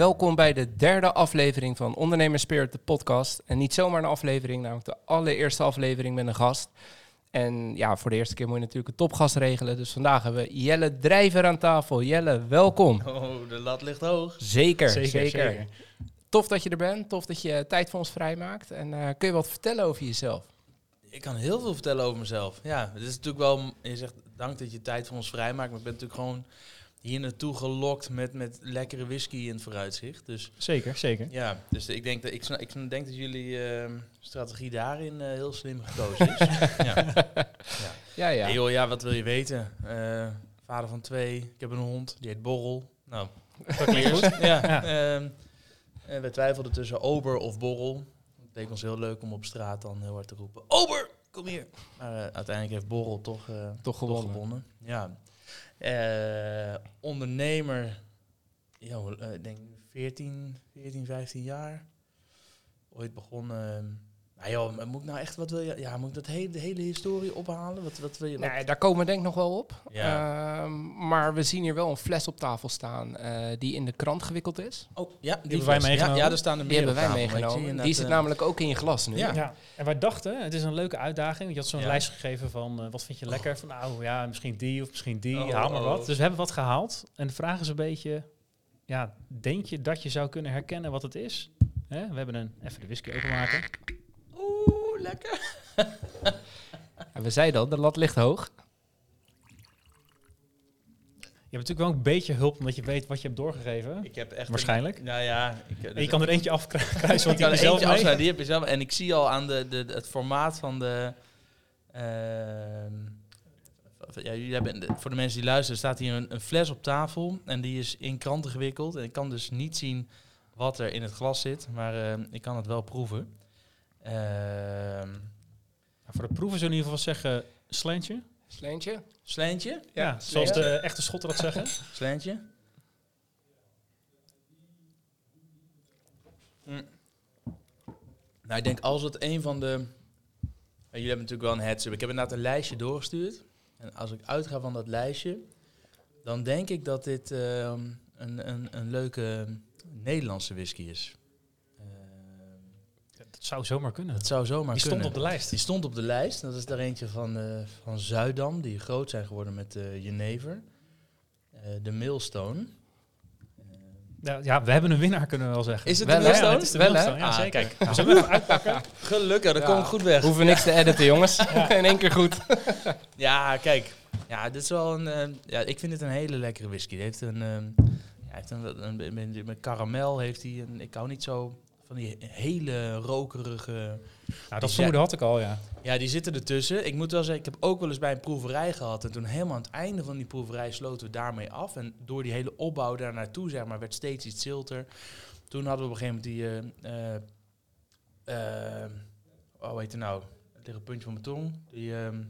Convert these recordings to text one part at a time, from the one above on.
Welkom bij de derde aflevering van Ondernemer Spirit, de podcast. En niet zomaar een aflevering, namelijk de allereerste aflevering met een gast. En ja, voor de eerste keer moet je natuurlijk een topgast regelen. Dus vandaag hebben we Jelle Drijver aan tafel. Jelle, welkom. Oh, de lat ligt hoog. Zeker, zeker. Zeker, zeker. Tof dat je er bent. Tof dat je tijd voor ons vrijmaakt. En eh, kun je wat vertellen over jezelf? Ik kan heel veel vertellen over mezelf. Ja, het is natuurlijk wel, je zegt dank dat je tijd voor ons vrijmaakt, maar ik ben natuurlijk gewoon hier naartoe gelokt met, met lekkere whisky in het vooruitzicht. Dus Zeker, zeker. ja, dus ik denk dat, ik, ik denk dat jullie ehm, strategie daarin eh, heel slim gekozen is. ja. Ja, ja. Hey joh, ja, wat wil je weten? Eh, vader van twee, ik heb een hond, die heet Borrel. Nou, Dat klinkt goed. ja, Ja. ehm, we twijfelden tussen Ober of Borrel. Het leek ons heel leuk om op straat dan heel hard te roepen: Ober, kom hier! Maar eh, uiteindelijk heeft Borrel toch, eh, Toch gewonnen. Ja. Eh, ondernemer, eh, ik denk 14, 14, 15 jaar. Ooit begonnen. Nou joh, maar moet ik nou echt, wat wil je? Ja, moet ik dat hele, de hele historie ophalen? Wat, wat wil je? wat- Nee, daar komen we denk ik nog wel op. Ja. Ehm, maar we zien hier wel een fles op tafel staan eh, die in de krant gewikkeld is. Oh, ja, die, hebben wij meegenomen. Ja, ja, daar staan er Die meer hebben op wij tafel, meegenomen. Die zit eh, namelijk ook in je glas nu. Ja. Ja, en wij dachten, het is een leuke uitdaging. Je had zo'n Ja. lijst gegeven van eh, wat vind je lekker? Van nou ja, misschien die of misschien die, Oh, haal maar oh. wat. Dus we hebben wat gehaald. En de vraag is een beetje, ja, denk je dat je zou kunnen herkennen wat het is? Hè? We hebben een, even de whisky openmaken. Oeh, lekker. En we zeiden al, de lat ligt hoog. Je hebt natuurlijk wel een beetje hulp omdat je weet wat je hebt doorgegeven. Ik heb echt Waarschijnlijk. Een, nou ja, ik, En je kan er eentje afkruisen, want ik die kan heb er je zelf eentje die heb je zelf. En ik zie al aan de, de, het formaat van de. ehm, v- ja, jullie hebben, voor de mensen die luisteren, staat hier een, een fles op tafel. En die is in kranten gewikkeld. En ik kan dus niet zien wat er in het glas zit. Maar ehm, ik kan het wel proeven. Ehm Nou, voor de proeven zullen we in ieder geval zeggen slentje. Sleentje? Sleentje? Ja, zoals de echte schotten dat zeggen. Sleentje? Mm. Nou, ik denk als het een van de... Jullie hebben natuurlijk wel een heads-up. Ik heb inderdaad een lijstje doorgestuurd. En als ik uitga van dat lijstje, dan denk ik dat dit ehm, een, een, een leuke Nederlandse whisky is. Dat zou zomaar kunnen. dat zou zomaar Die kunnen. stond op de lijst. Die stond op de lijst. Dat is er eentje van, eh van Zuidam, die groot zijn geworden met eh jenever. Eh, de Millstone. Ja, ja, we hebben een winnaar, kunnen we wel zeggen. Is het Wel, de hè? Millstone? het is de Wel? Millstone, ja, Ah, zeker. kijk. We zullen hem even uitpakken. Gelukkig, dan Ja. kom ik goed weg. Hoeven niks te editen, jongens. In één keer goed. Ja, kijk. Ja, dit is wel een... eh, ja, ik vind het een hele lekkere whisky. Die heeft een... ehm, ja, heeft een, een, een- een- met karamel heeft hij een... Ik hou niet zo van die hele rokerige... Nou, dat vermoeden had ik al, ja. Ja, die zitten ertussen. Ik moet wel zeggen, ik heb ook wel eens bij een proeverij gehad. En toen helemaal aan het einde van die proeverij sloten we daarmee af. En door die hele opbouw daar naartoe, zeg maar, werd steeds iets zilter. Toen hadden we op een gegeven moment die... eh, oh, heet het nou? Het ligt een puntje van mijn tong. Die ehm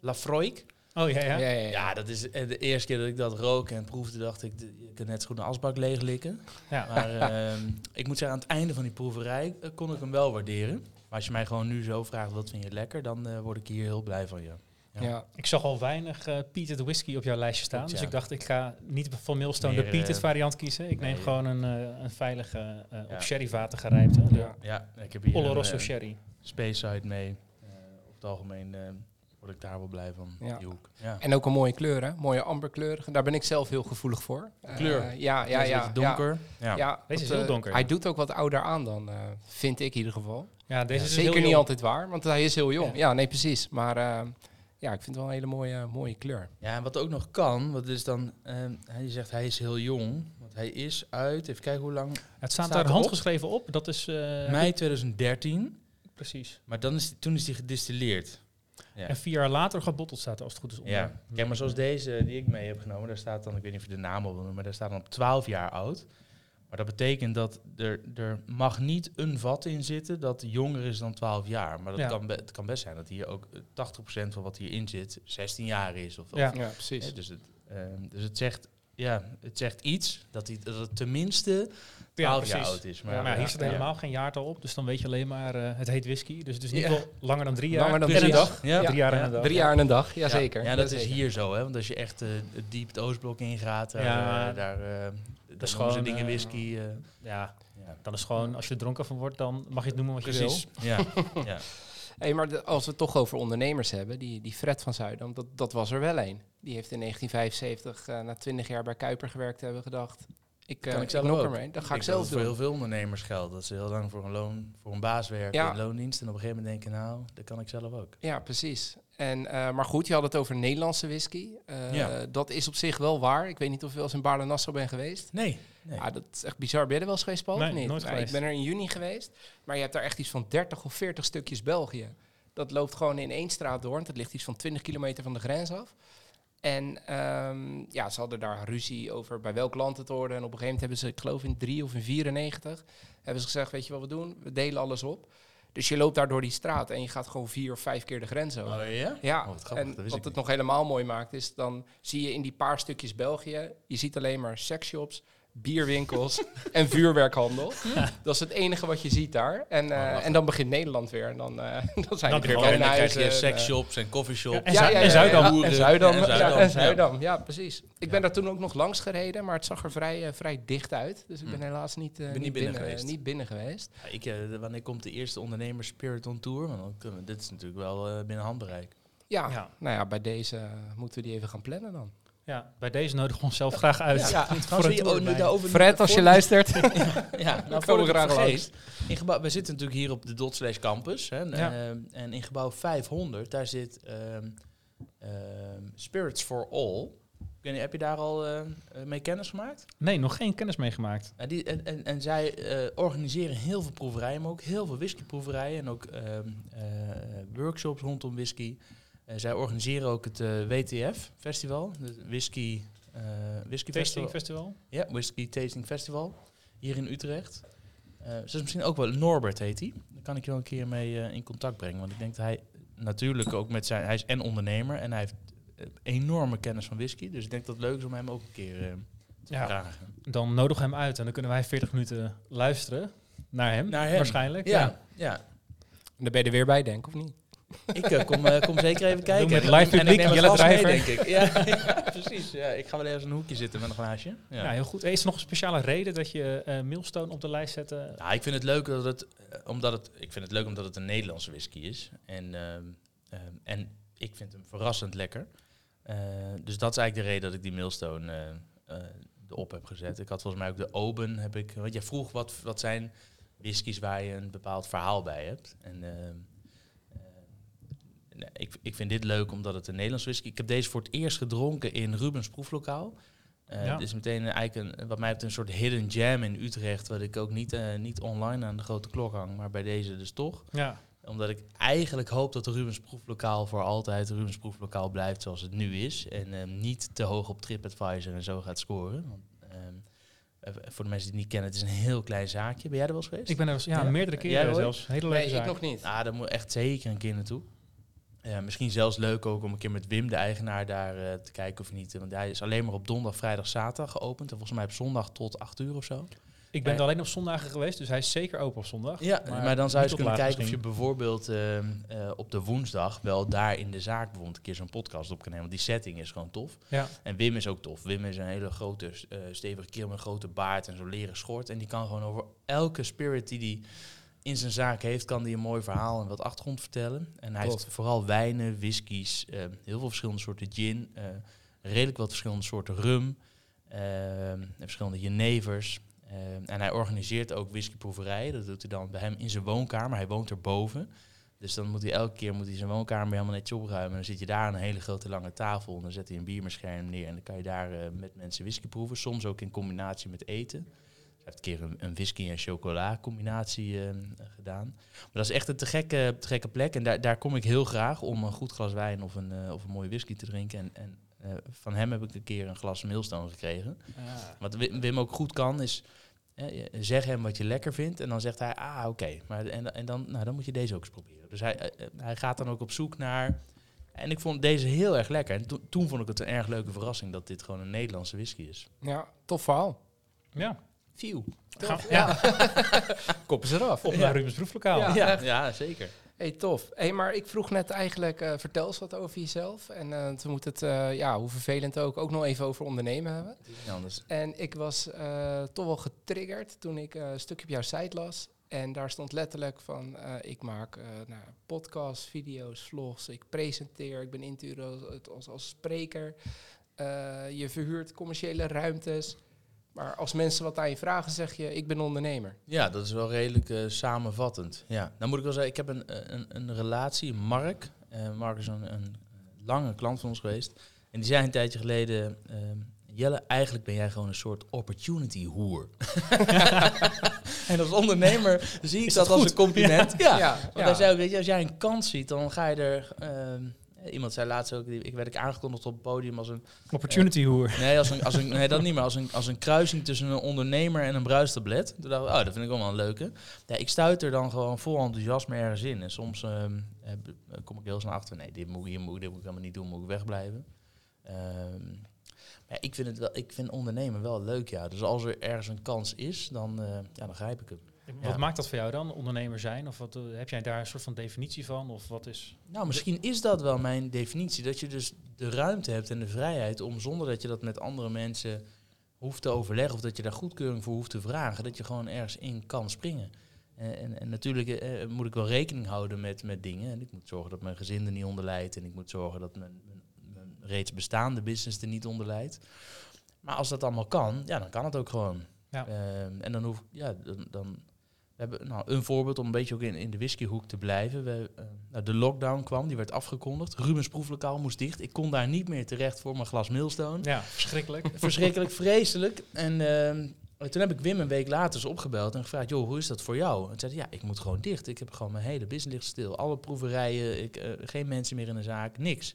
Lafroik. Oh ja, ja. Ja, ja, ja. Ja, dat is eh, de eerste keer dat ik dat rook en proefde, dacht ik, je kunt net zo goed een asbak leeglikken. Ja. Maar ehm, ik moet zeggen, aan het einde van die proeverij eh, kon ik hem wel waarderen. Maar als je mij gewoon nu zo vraagt, wat vind je lekker, dan eh, word ik hier heel blij van je. Ja. Ja. Ik zag al weinig eh Peated whisky op jouw lijstje staan. Dus ja. ik dacht, ik ga niet van Millstone Meer, de Peated variant kiezen. Ik neem nee. gewoon een, eh, een veilige, eh, Ja. op sherryvaten gerijpte. Ja. Ja, ik heb hier Oloroso een sherry. Space Side mee. Eh, op het algemeen eh, word ik daar wel blij van, Ja. die hoek. Ja. En ook een mooie kleur, hè? Mooie amberkleur. Daar ben ik zelf heel gevoelig voor. Eh, Kleur? ja, ja, Ja, ja. donker. Ja. Ja, ja Deze is heel eh, donker. Hij doet ook wat ouder aan dan, eh, vind ik in ieder geval. Ja, deze Ja, is zeker heel niet jong. altijd waar, want hij is heel jong. Ja. Ja, nee, precies. Maar eh, ja, ik vind het wel een hele mooie, mooie kleur. Ja, en wat ook nog kan, wat is dan, eh, hij zegt hij is heel jong, want hij is uit, even kijken hoe lang, Het staat, Staat daar handgeschreven op. Dat is... eh, mei 2013, Precies. maar dan is, toen is hij gedistilleerd. Ja. En vier jaar later gebotteld staat er als het goed is onder. Ja, kijk, maar zoals deze die ik mee heb genomen, daar staat dan, ik weet niet of je de naam wil noemen, maar daar staat dan op 12 jaar oud. Maar dat betekent dat er, er mag niet een vat in zitten dat jonger is dan 12 jaar. Maar dat Ja. kan, be- het kan best zijn dat hier ook eh, 80% van wat hierin zit 16 jaar is. Of, Ja. of- Ja, precies. hè, dus, het, ehm, dus het zegt, ja, het zegt iets dat, die, dat het tenminste 12 jaar oud is. Maar, ja, hier staat ja. helemaal geen jaartal op, dus dan weet je alleen maar, eh, het heet whisky. Dus het is niet Ja. wel langer dan drie jaar. Langer dan en een drie dag. Ja, Drie jaar en ja. een dag. Drie jaar en een dag, jazeker. Ja, dat is hier zo, hè? Want als je echt eh, het diep het Oostblok ingaat, daar, Ja. eh, daar, eh dat is gewoon dingen whisky. eh, Ja, ja. dan is gewoon, als je er dronken van wordt, dan mag je het noemen wat je Precies. Ja. ja. Hey, maar de- als we het toch over ondernemers hebben, die, die Fred van Zuidam, dat, dat was er wel een. Die heeft in 1975, eh, na 20 jaar bij Kuiper gewerkt, hebben gedacht. Ik, eh Kan ik zelf ook. ermee. Dat ga ik, zelf doen. voor heel veel ondernemers geldt. Dat ze heel lang voor een loon, voor een baas werken, Ja. in loondienst. En op een gegeven moment denken, nou, dat kan ik zelf ook. Ja, precies. En, eh, maar goed, je had het over Nederlandse whisky. Eh, Ja. Dat is op zich wel waar. Ik weet niet of je wel eens in Baarle-Nassau bent geweest. Nee. nee. Ja, dat is echt bizar. Ben je er wel eens geweest, Paul? Nee, niet? nooit Nou, geweest. Ik ben er in juni geweest. Maar je hebt daar echt iets van 30 of 40 stukjes België. Dat loopt gewoon in één straat door. want Het ligt iets van 20 kilometer van de grens af. En ehm, ja, ze hadden daar ruzie over bij welk land het hoorde. En op een gegeven moment hebben ze, ik geloof in 3 of in 94, hebben ze gezegd, weet je wat we doen? We delen alles op. Dus je loopt daar door die straat en je gaat gewoon vier of vijf keer de grens over. Oh ja? Ja, Oh, wat grappig, en wat het nog helemaal mooi maakt is, dan zie je in die paar stukjes België, je ziet alleen maar seksshops, bierwinkels en vuurwerkhandel. Dat is het enige wat je ziet daar. En, eh, lachen. en dan begint Nederland weer. En dan, eh, dan zijn Dan er weer En dan krijg je en, eh, seksshops en coffeeshops. Ja, en Zuidam. en Zuidam. En Ja, Zuidam, en ja. Zuidam. Ja, precies. Ik ben daar toen ook nog langs gereden, maar het zag er vrij, eh, vrij dicht uit. Dus ik ben Hm. helaas niet, eh, niet niet, binnen binnen, geweest. niet binnen geweest. Ja, ik, eh, wanneer komt de eerste ondernemer Spirit on Tour? Want dan kunnen we- dit is natuurlijk wel eh, binnen handbereik. Ja, Ja. nou ja, bij deze eh, moeten we die even gaan plannen dan. Ja, bij deze nodigen we onszelf graag uit. Ja, voor een tour bij. Fred, als je luistert. Ja, nou, voor we ik graag het vergeet. In gebouw, we zitten natuurlijk hier op de Dot Slash Campus. Hè, Ja. ehm, en in gebouw 500, daar zit ehm, ehm, Spirits for All. Niet, heb je daar al eh, eh, mee kennis gemaakt? Nee, nog geen kennis meegemaakt. En, die, en, en, en zij eh, organiseren heel veel proeverijen, maar ook heel veel whiskyproeverijen en ook ehm, eh, workshops rondom whisky. Eh, zij organiseren ook het eh, WTF-festival, het Whisky, eh whisky Tasting Festival. Festival. Ja, Whisky Tasting Festival, hier in Utrecht. Dat is misschien ook wel, Norbert heet hij. Daar kan ik je wel een keer mee in contact brengen, want ik denk dat hij natuurlijk ook met zijn, hij is en ondernemer en hij heeft enorme kennis van whisky. Dus ik denk dat het leuk is om hem ook een keer eh, te Ja. vragen. Dan nodigen we hem uit en dan kunnen wij 40 minuten luisteren naar hem. Naar hem. Waarschijnlijk. Ja, ja. Daar ben je er weer bij, denk ik, of niet? Ik eh, kom, eh, kom zeker even kijken. met En- live en ik publiek, neem een Jelle mee, denk ik. Ja, ja, precies. Ja, ik ga wel even in een hoekje zitten met een glaasje. Ja. Ja, heel goed. Is er nog een speciale reden dat je eh Millstone op de lijst zette? Nou, ik vind het leuk dat het, omdat het, ik vind het leuk omdat het een Nederlandse whisky is. En, ehm, ehm, en ik vind hem verrassend lekker. Dus dat is eigenlijk de reden dat ik die Millstone eh, erop heb gezet. Ik had volgens mij ook de Oben, heb ik, want jij vroeg wat, wat zijn whiskies waar je een bepaald verhaal bij hebt. En ehm, eh, nee, ik, ik vind dit leuk omdat het een Nederlands whisky. Ik heb deze voor het eerst gedronken in Rubens proeflokaal. Eh Ja. Het is meteen een, eigenlijk een, wat mij betreft een soort hidden jam in Utrecht, wat ik ook niet, eh, niet online aan de grote klok hang, maar bij deze dus toch. Ja. Omdat ik eigenlijk hoop dat de Rubens proeflokaal voor altijd Rubens proeflokaal blijft zoals het nu is. En ehm, niet te hoog op TripAdvisor en zo gaat scoren. Want, ehm, eh, voor de mensen die het niet kennen, het is een heel klein zaakje. Ben jij er wel eens geweest? Ik ben er ja, Ja. meerdere keren zelfs. Hele leuke Nee, ik nog niet. Ah, daar moet echt zeker een keer naartoe. Ja, misschien zelfs leuk ook om een keer met Wim, de eigenaar, daar eh, te kijken of niet. Want hij is alleen maar op donderdag, vrijdag, zaterdag geopend. En volgens mij op zondag tot 8 uur of zo. Ik ben er alleen op zondagen geweest, dus hij is zeker open op zondag. Ja, maar, dan zou je eens kunnen kijken of je bijvoorbeeld ehm, eh, op de woensdag wel daar in de zaak bijvoorbeeld een keer zo'n podcast op kan nemen. Want die setting is gewoon tof. Ja. En Wim is ook tof. Wim is een hele grote, stevige kerel met een grote baard en zo'n leren schort. En die kan gewoon over elke spirit die hij in zijn zaak heeft, kan die een mooi verhaal en wat achtergrond vertellen. En hij heeft vooral wijnen, whiskies, eh, heel veel verschillende soorten gin, eh, redelijk wat verschillende soorten rum, eh, en verschillende jenevers. Eh, en hij organiseert ook whiskyproeverijen. Dat doet hij dan bij hem in zijn woonkamer. Hij woont erboven. Dus dan moet hij elke keer moet hij zijn woonkamer helemaal netjes opruimen. En dan zit je daar aan een hele grote lange tafel. En dan zet hij een bierscherm neer. En dan kan je daar eh, met mensen whisky proeven. Soms ook in combinatie met eten. Heeft een keer een, een whisky en chocola combinatie eh, gedaan. Maar dat is echt een te gekke, te gekke plek. En daar, daar kom ik heel graag om een goed glas wijn of een, eh, of een mooie whisky te drinken. En, en eh, van hem heb ik een keer een glas Millstone gekregen. Wat Wim, Wim ook goed kan, is zeg hem wat je lekker vindt. En dan zegt hij, ah, oké. Maar En, en dan, nou, dan moet je deze ook eens proberen. Dus hij, hij gaat dan ook op zoek naar... En ik vond deze heel erg lekker. En to- toen vond ik het een erg leuke verrassing dat dit gewoon een Nederlandse whisky is. Ja, tof verhaal. Ja. Gaan- ja. Koppen ze eraf. Op naar Rubens proeflokaal. Ja. Ja, ja, zeker. Hey, tof. Hey, maar ik vroeg net eigenlijk, eh, vertel eens wat over jezelf. En eh toen moet het, eh, ja, hoe vervelend ook, ook nog even over ondernemen hebben. Anders. En ik was eh, toch wel getriggerd toen ik eh, een stukje op jouw site las. En daar stond letterlijk van, eh, ik maak eh nou, podcasts, video's, vlogs, ik presenteer, ik ben intuïtief als, als, als spreker. Eh, je verhuurt commerciële ruimtes. Maar als mensen wat aan je vragen, zeg je, ik ben ondernemer. Ja, dat is wel redelijk eh, samenvattend. Ja. Dan moet ik wel zeggen, ik heb een, eh, een, een relatie, Mark. Eh, Mark is een, een lange klant van ons geweest. En die zei een tijdje geleden, ehm, Jelle, eigenlijk ben jij gewoon een soort opportunity hoer. en als ondernemer zie ik Is dat, dat als een compliment. Ja. ja, Want hij zei ook, weet je, als jij een kans ziet, dan ga je er... ehm, iemand zei laatst ook, ik werd ik aangekondigd op het podium als een Opportunity hoer. Nee, als een, als een, nee, dat niet meer. Als een, als een kruising tussen een ondernemer en een bruistablet. Toen dacht ik, oh, dat vind ik wel een leuke. Ja, ik stuit er dan gewoon vol enthousiasme ergens in. En soms ehm, eh, kom ik heel snel achter, nee, dit moet, ik- hier moet, ik- dit moet ik helemaal niet doen, moet ik wegblijven. Ehm, maar ik vind, het wel, ik vind ondernemen wel leuk, ja. Dus als er ergens een kans is, dan, eh, ja, dan grijp ik hem. Wat maakt dat voor jou dan, ondernemer zijn? Of wat, eh, heb jij daar een soort van definitie van? Of wat is... Nou, misschien is dat wel mijn definitie. Dat je dus de ruimte hebt en de vrijheid om zonder dat je dat met andere mensen hoeft te overleggen of dat je daar goedkeuring voor hoeft te vragen, dat je gewoon ergens in kan springen. En, en, en natuurlijk eh, moet ik wel rekening houden met, met dingen. En ik moet zorgen dat mijn gezin er niet onder lijdt. En ik moet zorgen dat mijn, mijn, mijn reeds bestaande business er niet onder lijdt. Maar als dat allemaal kan, ja, dan kan het ook gewoon. Ja. Ehm, en dan hoef ja, dan, dan we hebben nou, een voorbeeld om een beetje ook in, in de whiskyhoek te blijven. We, eh, nou, de lockdown kwam, die werd afgekondigd. Rubens proeflokaal moest dicht. Ik kon daar niet meer terecht voor mijn glas Millstone. Ja, verschrikkelijk. Verschrikkelijk, vreselijk. En ehm, toen heb ik Wim een week later eens opgebeld en gevraagd... joh, hoe is dat voor jou? En zei hij, ja, ik moet gewoon dicht. Ik heb gewoon mijn hele business ligt stil. Alle proeverijen, ik, eh, geen mensen meer in de zaak, niks.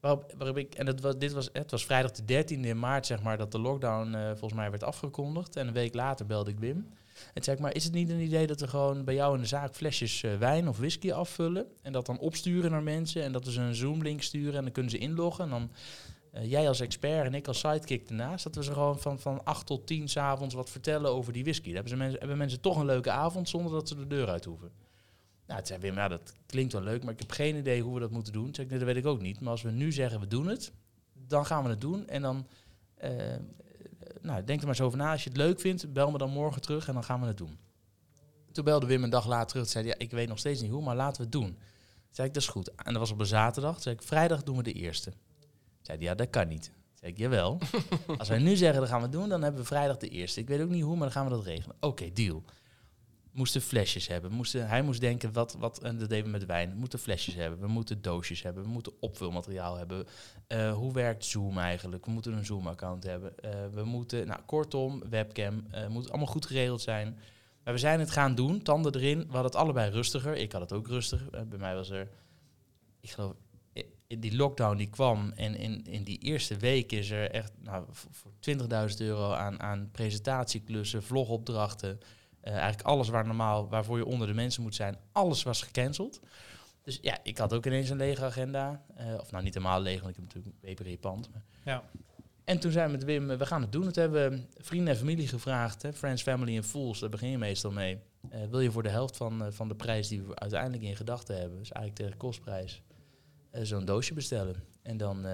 Waarop, waarop ik, en het was, dit was, het was vrijdag de 13e maart, zeg maar, dat de lockdown eh, volgens mij werd afgekondigd. En een week later belde ik Wim. En ik, maar is het niet een idee dat we gewoon bij jou in de zaak flesjes eh, wijn of whisky afvullen? En dat dan opsturen naar mensen en dat we ze een Zoom-link sturen en dan kunnen ze inloggen. En dan eh, jij als expert en ik als sidekick ernaast, dat we ze gewoon van, van 8 tot 10 s'avonds wat vertellen over die whisky. Dan hebben, ze mensen, hebben mensen toch een leuke avond zonder dat ze de deur uit hoeven. Nou, het zei Wim, ja, dat klinkt wel leuk, maar ik heb geen idee hoe we dat moeten doen. Ik, nee, dat weet ik ook niet. Maar als we nu zeggen, we doen het, dan gaan we het doen. En dan, eh, nou, denk er maar eens over na. Als je het leuk vindt, bel me dan morgen terug en dan gaan we het doen. Toen belde Wim een dag later terug. Toen zei hij, ja, ik weet nog steeds niet hoe, maar laten we het doen. Toen zei ik, dat is goed. En dat was op een zaterdag. Toen zei ik, vrijdag doen we de eerste. Toen zei hij, ja, dat kan niet. Toen zei ik, jawel. Als wij nu zeggen, dat gaan we doen, dan hebben we vrijdag de eerste. Ik weet ook niet hoe, maar dan gaan we dat regelen. Oké, deal. Moesten flesjes hebben. Moesten, hij moest denken, wat, wat, en dat deden we met wijn. We moeten flesjes hebben, we moeten doosjes hebben, we moeten opvulmateriaal hebben. Eh, hoe werkt Zoom eigenlijk? We moeten een Zoom-account hebben. Eh, we moeten, nou, kortom, webcam, eh moet allemaal goed geregeld zijn. Maar we zijn het gaan doen, tanden erin. We hadden het allebei rustiger. Ik had het ook rustig. Bij mij was er, ik geloof, die lockdown die kwam en in, in die eerste week is er echt nou, voor 20.000 euro aan, aan presentatieklussen, vlogopdrachten. Eh, eigenlijk alles waar normaal, waarvoor je onder de mensen moet zijn, alles was gecanceld. Dus ja, ik had ook ineens een lege agenda. Eh, of nou, niet helemaal leeg, want ik heb natuurlijk een. Maar Ja. en toen zijn we met Wim, eh, we gaan het doen. Het hebben we vrienden en familie gevraagd. Hè, Friends, Family en Fools, daar begin je meestal mee. Wil je voor de helft van, van de prijs die we uiteindelijk in gedachten hebben, dus eigenlijk tegen kostprijs, zo'n doosje bestellen. En dan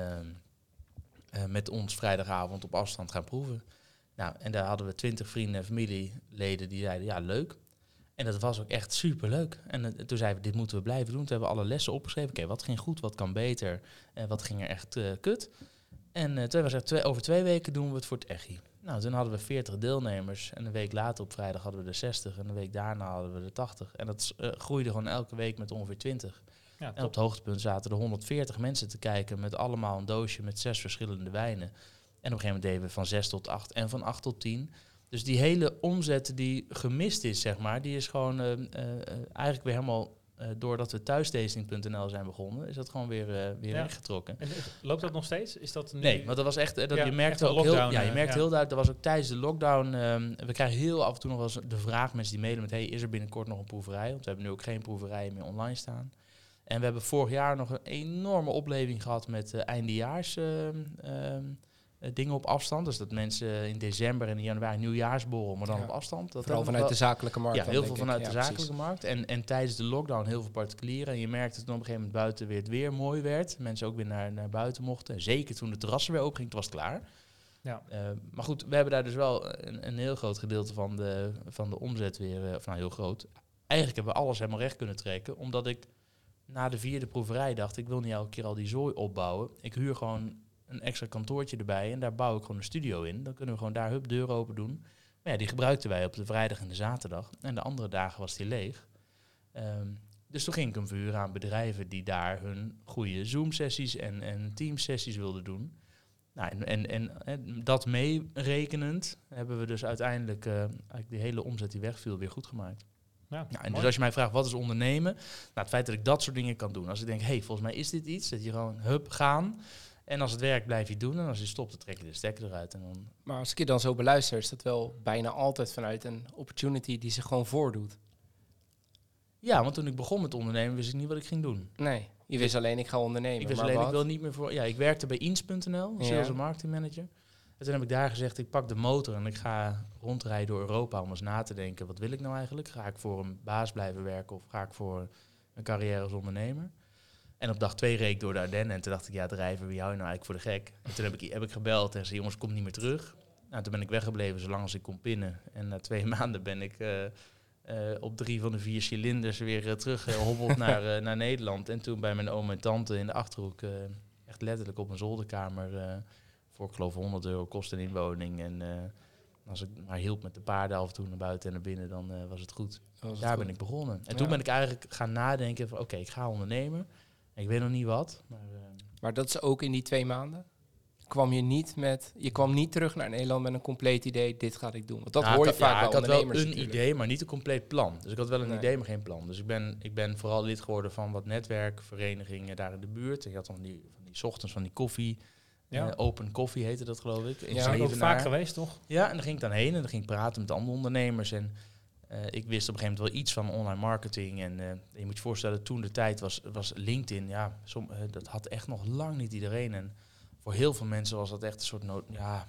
met ons vrijdagavond op afstand gaan proeven. Nou, en daar hadden we twintig vrienden en familieleden die zeiden, ja, leuk. En dat was ook echt super leuk. En eh, toen zeiden we, dit moeten we blijven doen. Toen hebben we alle lessen opgeschreven. Oké, wat ging goed, wat kan beter, en wat ging er echt eh, kut. En eh, toen hebben we twee, over twee weken doen we het voor het EGI. Nou, toen hadden we 40 deelnemers. En een week later op vrijdag hadden we er 60. En een week daarna hadden we er 80. En dat eh, groeide gewoon elke week met ongeveer 20. Ja, En op het hoogtepunt zaten er 140 mensen te kijken met allemaal een doosje met zes verschillende wijnen. En op een gegeven moment deden we van 6 tot 8 en van 8 tot 10. Dus die hele omzet die gemist is, zeg maar, die is gewoon eh, eh, eigenlijk weer helemaal eh, doordat we thuistasting.nl zijn begonnen, is dat gewoon weer, eh, weer Ja. weggetrokken. En eh, loopt dat nog steeds? Is dat nu... Nee, want dat was echt, eh, dat Ja, je merkte ook heel, lockdown, ja, je eh, merkte ja. heel duidelijk, dat was ook tijdens de lockdown, ehm, we krijgen heel af en toe nog wel eens de vraag, mensen die mailen met, hey, is er binnenkort nog een proeverij? Want we hebben nu ook geen proeverijen meer online staan. En we hebben vorig jaar nog een enorme opleving gehad met eh, eindejaars ehm, ehm, eh, dingen op afstand. Dus dat mensen in december en in januari nieuwjaarsborrel, maar dan Ja. op afstand. Dat Vooral vanuit de zakelijke markt. ja, heel veel ik. vanuit Ja, de precies. zakelijke markt. En, en tijdens de lockdown heel veel particulieren. En je merkte toen op een gegeven moment buiten weer het weer mooi werd. Mensen ook weer naar, naar buiten mochten. En zeker toen de terrassen weer open ging, toen was het klaar. Ja. Eh, maar goed, we hebben daar dus wel een, een heel groot gedeelte van de, van de omzet weer, eh, of nou heel groot. Eigenlijk hebben we alles helemaal recht kunnen trekken. Omdat ik na de vierde proeverij dacht, ik wil niet elke keer al die zooi opbouwen. Ik huur gewoon een extra kantoortje erbij en daar bouw ik gewoon een studio in. Dan kunnen we gewoon daar hup deur open doen. Maar ja, die gebruikten wij op de vrijdag en de zaterdag. En de andere dagen was die leeg. Ehm, dus toen ging ik hem verhuren aan bedrijven die daar hun goede Zoom-sessies en, en Teams-sessies wilden doen. Nou, en, en, en, en dat meerekenend hebben we dus uiteindelijk eigenlijk die hele omzet die wegviel weer goed gemaakt. Ja, en dus als je mij vraagt wat is ondernemen, nou, het feit dat ik dat soort dingen kan doen. Als ik denk, hé, hey, volgens mij is dit iets, dat je gewoon hup gaan. En als het werkt, blijf je het doen. En als je stopt, dan trek je de stekker eruit. En dan Maar als ik je dan zo beluister, is dat wel bijna altijd vanuit een opportunity die zich gewoon voordoet. Ja, want toen ik begon met ondernemen, wist ik niet wat ik ging doen. Nee, je wist alleen ik ga ondernemen. ik wist maar alleen, wat? ik wil niet meer voor... Ja, ik werkte bij Ins.nl, als sales Ja. marketing manager. En toen heb ik daar gezegd, ik pak de motor en ik ga rondrijden door Europa om eens na te denken, wat wil ik nou eigenlijk? Ga ik voor een baas blijven werken of ga ik voor een carrière als ondernemer? En op dag twee reed ik door de Ardennen en toen dacht ik, ja, drijven, wie hou je nou eigenlijk voor de gek? En toen heb ik, heb ik gebeld en zei, jongens, kom niet meer terug. Nou, toen ben ik weggebleven zolang als ik kon pinnen. En na twee maanden ben ik eh, eh, op drie van de vier cilinders weer uh, teruggehobbeld naar, naar Nederland. En toen bij mijn oom en tante in de Achterhoek, echt letterlijk op een zolderkamer, voor ik geloof 100 euro kost een inwoning. En als ik maar hielp met de paarden af en toe naar buiten en naar binnen, dan was het goed. Was het Daar goed. ben ik begonnen. En Ja. toen ben ik eigenlijk gaan nadenken van, oké, ik ga ondernemen. Ik weet nog niet wat, maar... eh, Maar dat is ook in die twee maanden? Kwam je niet met, je kwam niet terug naar Nederland met een compleet idee, dit ga ik doen. Want dat Nou, hoor je vaak ja, bij ik had wel een natuurlijk. idee, maar niet een compleet plan. Dus ik had wel een Nee. idee, maar geen plan. Dus ik ben, ik ben vooral lid geworden van wat netwerkverenigingen daar in de buurt. Ik had dan die, van die ochtends van die koffie. Ja. eh, open koffie heette dat geloof ik. In Ja, Zijn we ook vaak geweest, toch? Ja, en dan ging ik dan heen en dan ging ik praten met andere ondernemers. En eh, ik wist op een gegeven moment wel iets van online marketing. En eh, je moet je voorstellen, toen de tijd was, was LinkedIn, ja, som, eh, dat had echt nog lang niet iedereen. En voor heel veel mensen was dat echt een soort nood. Ja,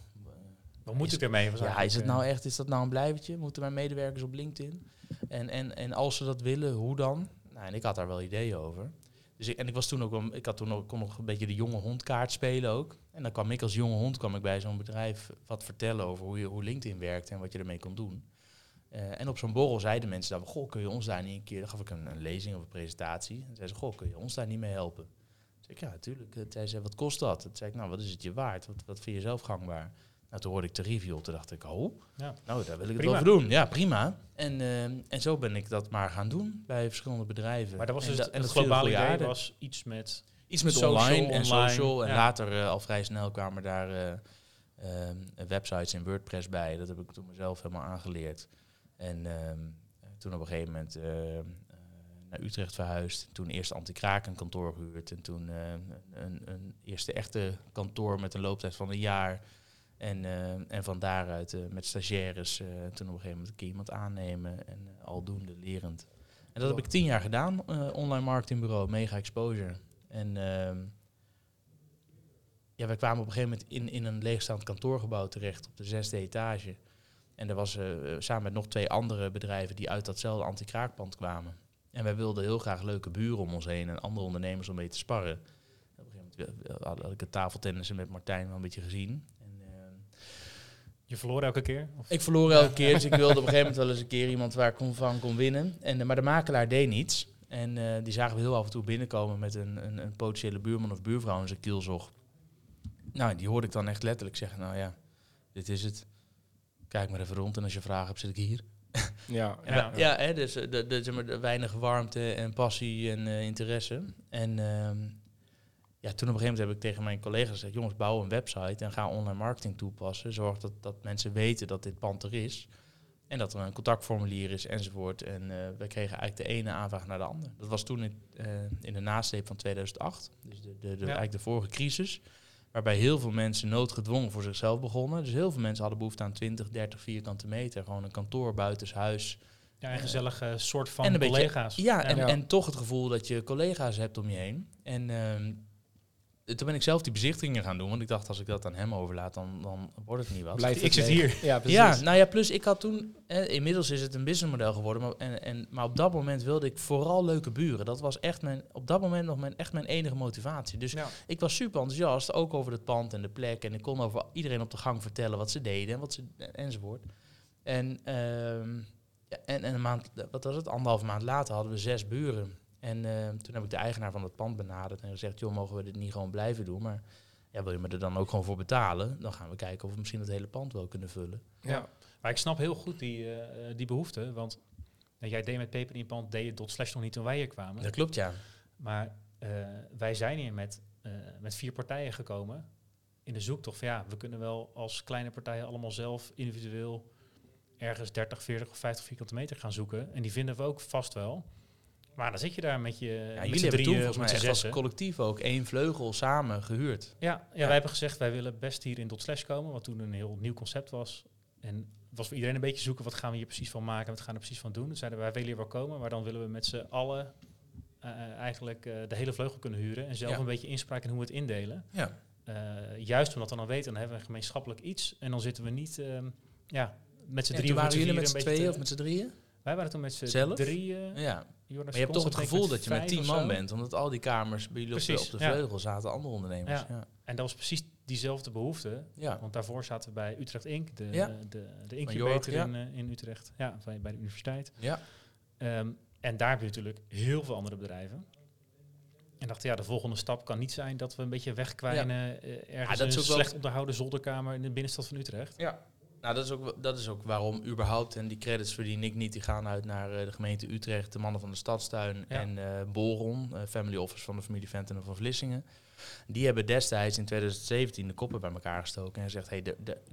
Wat moet ik ermee? Ja, is het nou echt, is dat nou een blijvertje? Moeten mijn medewerkers op LinkedIn? En, en, en als ze dat willen, hoe dan? Nou, en ik had daar wel ideeën over. Dus ik, en ik was toen ook, wel- ik had toen ook, kon nog een beetje de jonge hondkaart spelen ook. En dan kwam ik als jonge hond kwam ik bij zo'n bedrijf wat vertellen over hoe, je, hoe LinkedIn werkt en wat je ermee kon doen. Eh, en op zo'n borrel zeiden mensen dan, goh, kun je ons daar niet een keer, dan gaf ik een, een lezing of een presentatie. En zeiden ze, goh, kun je ons daar niet mee helpen? Toen zei ik, ja, natuurlijk. Toen zei ze, wat kost dat? Toen zei ik, nou, wat is het je waard? Wat, wat vind je zelf gangbaar? Nou, toen hoorde ik de review, toen dacht ik, oh, Ja. nou, daar wil ik het wel voor doen. Ja, prima. En, eh, en zo ben ik dat maar gaan doen bij verschillende bedrijven. Maar dat was en dus het, en het globale idee was iets met... Iets met social, online en online, social. En ja. later eh, al vrij snel kwamen daar eh, websites in WordPress bij. Dat heb ik toen mezelf helemaal aangeleerd. En ehm, toen op een gegeven moment eh, eh, naar Utrecht verhuisd. Toen eerst anti-kraak een kantoor gehuurd. En toen eh, een, een eerste echte kantoor met een looptijd van een jaar. En, en van daaruit met stagiaires toen op een gegeven moment keer iemand aannemen. En aldoende lerend. En dat heb ik tien jaar gedaan. online marketingbureau, mega exposure. En ehm, ja, wij kwamen op een gegeven moment in, in een leegstaand kantoorgebouw terecht op de zesde etage. En er was eh, eh, samen met nog twee andere bedrijven die uit datzelfde anti-kraakpand kwamen. En wij wilden heel graag leuke buren om ons heen en andere ondernemers om mee te sparren. Op een gegeven moment eh, had ik het tafeltennissen met Martijn wel een beetje gezien. En, Je verloor elke keer? Of? ik verloor elke keer, dus ik wilde op een gegeven moment wel eens een keer iemand waar ik kon, van kon winnen. En, maar de makelaar deed niets. En die zagen we heel af en toe binnenkomen met een, een, een potentiële buurman of buurvrouw in zijn kielzog. Nou, die hoorde ik dan echt letterlijk zeggen, nou ja, dit is het. Kijk maar even rond en als je vragen hebt, zit ik hier. Ja, Ja. hè, dus eh, de, de, zeg maar, de weinig warmte en passie en eh, interesse. En ehm, ja, toen op een gegeven moment heb ik tegen mijn collega's gezegd... jongens, bouw een website en ga online marketing toepassen. Zorg dat, dat mensen weten dat dit pand er is. En dat er een contactformulier is enzovoort. En uh, we kregen eigenlijk de ene aanvraag naar de andere. Dat was toen in, uh, in de nasleep van 2008. Dus de, de, de eigenlijk de vorige crisis. Waarbij heel veel mensen noodgedwongen voor zichzelf begonnen. Dus heel veel mensen hadden behoefte aan 20, 30 vierkante meter. Gewoon een kantoor buitenshuis. Ja, een gezellige soort van en collega's. Beetje, ja, en, en toch het gevoel dat je collega's hebt om je heen. En uh, toen ben ik zelf die bezichtigingen gaan doen. Want ik dacht, als ik dat aan hem overlaat, dan, dan wordt het niet wat. Blijf ik zit hier. Ja, ja, nou ja, plus ik had toen... Eh, inmiddels is het een businessmodel geworden. Maar, en, en, maar op dat moment wilde ik vooral leuke buren. Dat was echt mijn, op dat moment nog mijn, echt mijn enige motivatie. Dus ik was super enthousiast, ook over het pand en de plek. En ik kon over iedereen op de gang vertellen wat ze deden en wat ze, enzovoort. En, ehm, ja, en, en een maand, wat was het, anderhalve maand later hadden we zes buren. En uh, toen heb ik de eigenaar van het pand benaderd en gezegd, joh, mogen we dit niet gewoon blijven doen? Maar ja, wil je me er dan ook gewoon voor betalen? Dan gaan we kijken of we misschien het hele pand wel kunnen vullen. Ja, maar ik snap heel goed die, uh, die behoefte, want nou, jij deed met Peper in pand, deed je dot slash nog niet toen wij hier kwamen. Dat klopt, ja. Maar uh, wij zijn hier met, met vier partijen gekomen in de zoektocht van ja, we kunnen wel als kleine partijen allemaal zelf individueel ergens 30, 40 of 50 vierkante meter gaan zoeken. En die vinden we ook vast wel. Maar dan zit je daar met je. Ja, met jullie hebben toen volgens mij echt als collectief ook één vleugel samen gehuurd. Ja, ja, ja, wij hebben gezegd wij willen best hier in Dot Slash komen, wat toen een heel nieuw concept was. En was voor iedereen een beetje zoeken, wat gaan we hier precies van maken, wat gaan we er precies van doen. Toen zeiden wij, willen hier wel komen, maar dan willen we met z'n allen uh, eigenlijk uh, de hele vleugel kunnen huren en zelf ja. een beetje inspraak in hoe we het indelen. Ja. Uh, juist omdat we dan weten, dan hebben we gemeenschappelijk iets en dan zitten we niet, ehm, ja, met z'n drieën. Waren jullie met z'n tweeën of met z'n drieën? Wij waren toen met z'n drieën. Ja. maar je hebt toch het gevoel dat je met tien man bent, omdat al die kamers bij jullie op de, op de vleugel zaten andere ondernemers. Ja. ja. En dat was precies diezelfde behoefte. Ja. Want daarvoor zaten we bij Utrecht Inc., de, ja. de, de incubator in, uh, in Utrecht, ja, bij, bij de universiteit. Ja. Um, en daar heb je natuurlijk heel veel andere bedrijven. En dachten, ja, de volgende stap kan niet zijn dat we een beetje wegkwijnen uh, ergens ja, dat is een slecht onderhouden zolderkamer in de binnenstad van Utrecht. Ja, nou, dat is, ook, dat is ook waarom überhaupt, en die credits verdien ik niet, die gaan uit naar uh, de gemeente Utrecht, de mannen van de Stadstuin ja. en uh, Boron, uh, family office van de familie Venten van Vlissingen. Die hebben destijds in 2017 de koppen bij elkaar gestoken en gezegd, hey,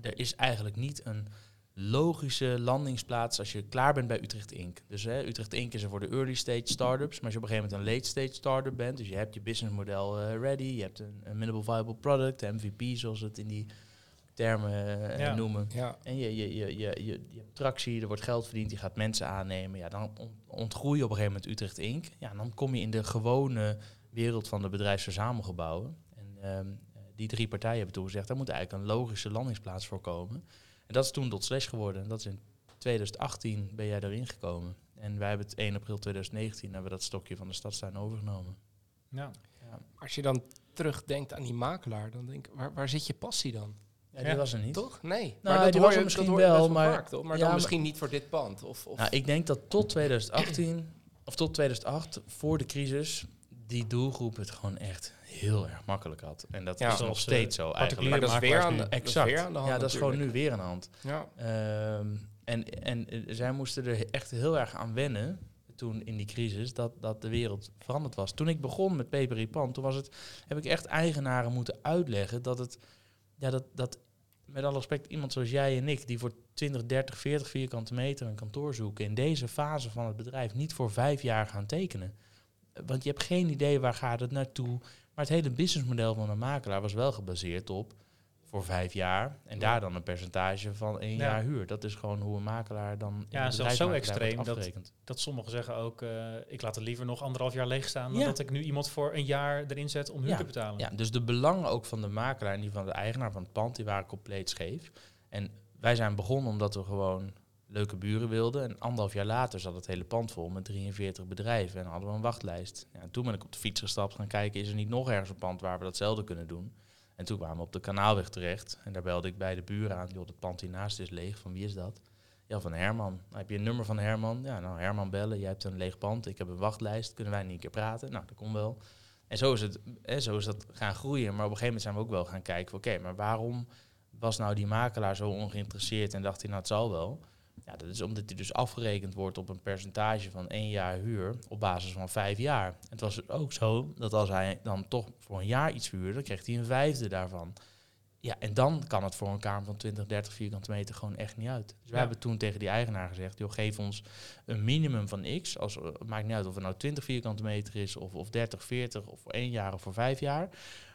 er is eigenlijk niet een logische landingsplaats als je klaar bent bij Utrecht Inc. Dus hè, Utrecht Inc. is er voor de early stage startups, maar als je op een gegeven moment een late stage startup bent, dus je hebt je businessmodel ready, je hebt een, een minimal viable product, MVP zoals het in die termen uh, ja. noemen. Ja. En je, je, je, je, je, je hebt tractie, er wordt geld verdiend, je gaat mensen aannemen. Ja, dan ontgroei je op een gegeven moment Utrecht Inc. Ja, en dan kom je in de gewone wereld van de bedrijfsverzamelgebouwen. En um, die drie partijen hebben toen gezegd, daar moet eigenlijk een logische landingsplaats voor komen. En dat is toen Dot Slash geworden. En dat is in 2018 ben jij erin gekomen. En wij hebben het 1 april 2019 hebben we dat stokje van de stadstuin overgenomen. Ja. ja. Als je dan terugdenkt aan die makelaar, dan denk ik, waar, waar zit je passie dan? Ja, die was er niet. Toch? Nee. Nou, maar dat die was er misschien wel, maar, vaak, toch? maar ja, dan misschien niet voor dit pand. Of, of nou, ik denk dat tot 2018, of tot 2008, voor de crisis, die doelgroep het gewoon echt heel erg makkelijk had. En dat is nog steeds zo eigenlijk. Maar dat is weer aan de, exact. weer aan de hand. Ja, dat is gewoon nu weer aan de hand. Ja. Um, en, en zij moesten er echt heel erg aan wennen toen in die crisis, dat, dat de wereld veranderd was. Toen ik begon met Peper Pan, toen was het, heb ik echt eigenaren moeten uitleggen dat het ja, dat, dat met alle respect, iemand zoals jij en ik, die voor 20, 30, 40 vierkante meter een kantoor zoeken, in deze fase van het bedrijf niet voor vijf jaar gaan tekenen. Want je hebt geen idee waar gaat het naartoe. Maar het hele businessmodel van een makelaar was wel gebaseerd op voor vijf jaar. En daar dan een percentage van één jaar huur. Dat is gewoon hoe een makelaar dan. Ja, zelfs zo extreem dat, dat sommigen zeggen ook: uh, ik laat het liever nog anderhalf jaar leeg staan. dan dat ik nu iemand voor een jaar erin zet om huur ja. te betalen. Ja, dus de belangen ook van de makelaar en die van de eigenaar van het pand, die waren compleet scheef. En wij zijn begonnen omdat we gewoon leuke buren wilden. En anderhalf jaar later zat het hele pand vol met 43 bedrijven. En hadden we een wachtlijst. Ja, toen ben ik op de fiets gestapt gaan kijken: is er niet nog ergens een pand waar we datzelfde kunnen doen? En toen kwamen we op de kanaalweg terecht. En daar belde ik bij de buren aan. Joh, het pand hiernaast is leeg. Van wie is dat? Ja, van Herman. Nou, heb je een nummer van Herman? Ja, nou, Herman bellen. Jij hebt een leeg pand. Ik heb een wachtlijst. Kunnen wij niet een keer praten? Nou, dat kon wel. En zo is, het, hè, zo is dat gaan groeien. Maar op een gegeven moment zijn we ook wel gaan kijken. Oké, maar waarom was nou die makelaar zo ongeïnteresseerd? En dacht hij, nou, het zal wel. Ja, dat is omdat hij dus afgerekend wordt op een percentage van één jaar huur op basis van vijf jaar. Het was ook zo dat als hij dan toch voor een jaar iets huurde, dan kreeg hij een vijfde daarvan. ja, en dan kan het voor een kamer van 20, 30 vierkante meter gewoon echt niet uit. Dus we hebben toen tegen die eigenaar gezegd, joh, geef ons een minimum van x. Als, het maakt niet uit of het nou 20 vierkante meter is, of, of 30, 40, of voor één jaar of voor vijf jaar.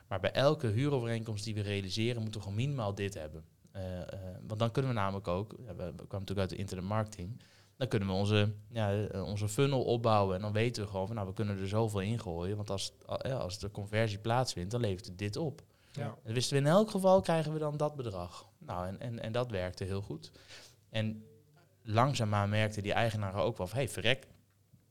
Maar bij elke huurovereenkomst die we realiseren, moeten we gewoon minimaal dit hebben. Eh, eh, want dan kunnen we namelijk ook, we, kwamen natuurlijk uit de internetmarketing, dan kunnen we onze, ja, eh, onze funnel opbouwen. En dan weten we gewoon van, nou, we kunnen er zoveel in gooien. Want als, ja, als de conversie plaatsvindt, dan levert het dit op. Ja. En wisten we in elk geval krijgen we dan dat bedrag. Nou, en, en, en dat werkte heel goed. En langzaamaan merkte die eigenaren ook wel van, hey, verrek,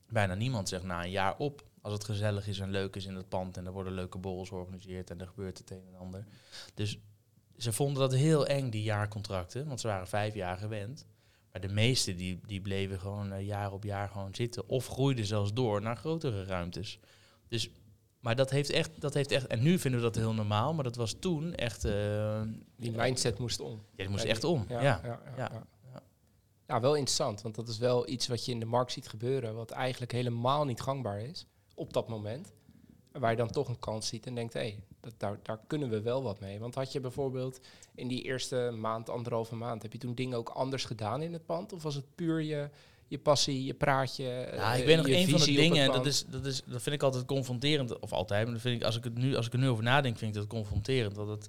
bijna niemand zegt na een jaar op. Als het gezellig is en leuk is in het pand en er worden leuke borrels georganiseerd en er gebeurt het een en ander. Dus ze vonden dat heel eng, die jaarcontracten, want ze waren vijf jaar gewend. Maar de meesten die, die bleven gewoon eh, jaar op jaar gewoon zitten of groeiden zelfs door naar grotere ruimtes. Dus, maar dat heeft, echt, dat heeft echt, en nu vinden we dat heel normaal, maar dat was toen echt, eh, Die mindset moest om. ja, die moest echt om. Ja, Ja, ja, ja, ja, ja. ja. Ja, wel interessant, want dat is wel iets wat je in de markt ziet gebeuren, wat eigenlijk helemaal niet gangbaar is op dat moment. Waar je dan toch een kans ziet en denkt, hé, hey, dat, daar, daar kunnen we wel wat mee. Want had je bijvoorbeeld in die eerste maand, anderhalve maand, heb je toen dingen ook anders gedaan in het pand? Of was het puur je, je passie, je praatje? Ja, eh, ik weet nog je een van de dingen, en dat, is, dat, is, dat vind ik altijd confronterend, of altijd, maar dat vind ik, als, ik het nu, als ik er nu over nadenk, vind ik dat confronterend. Dat het,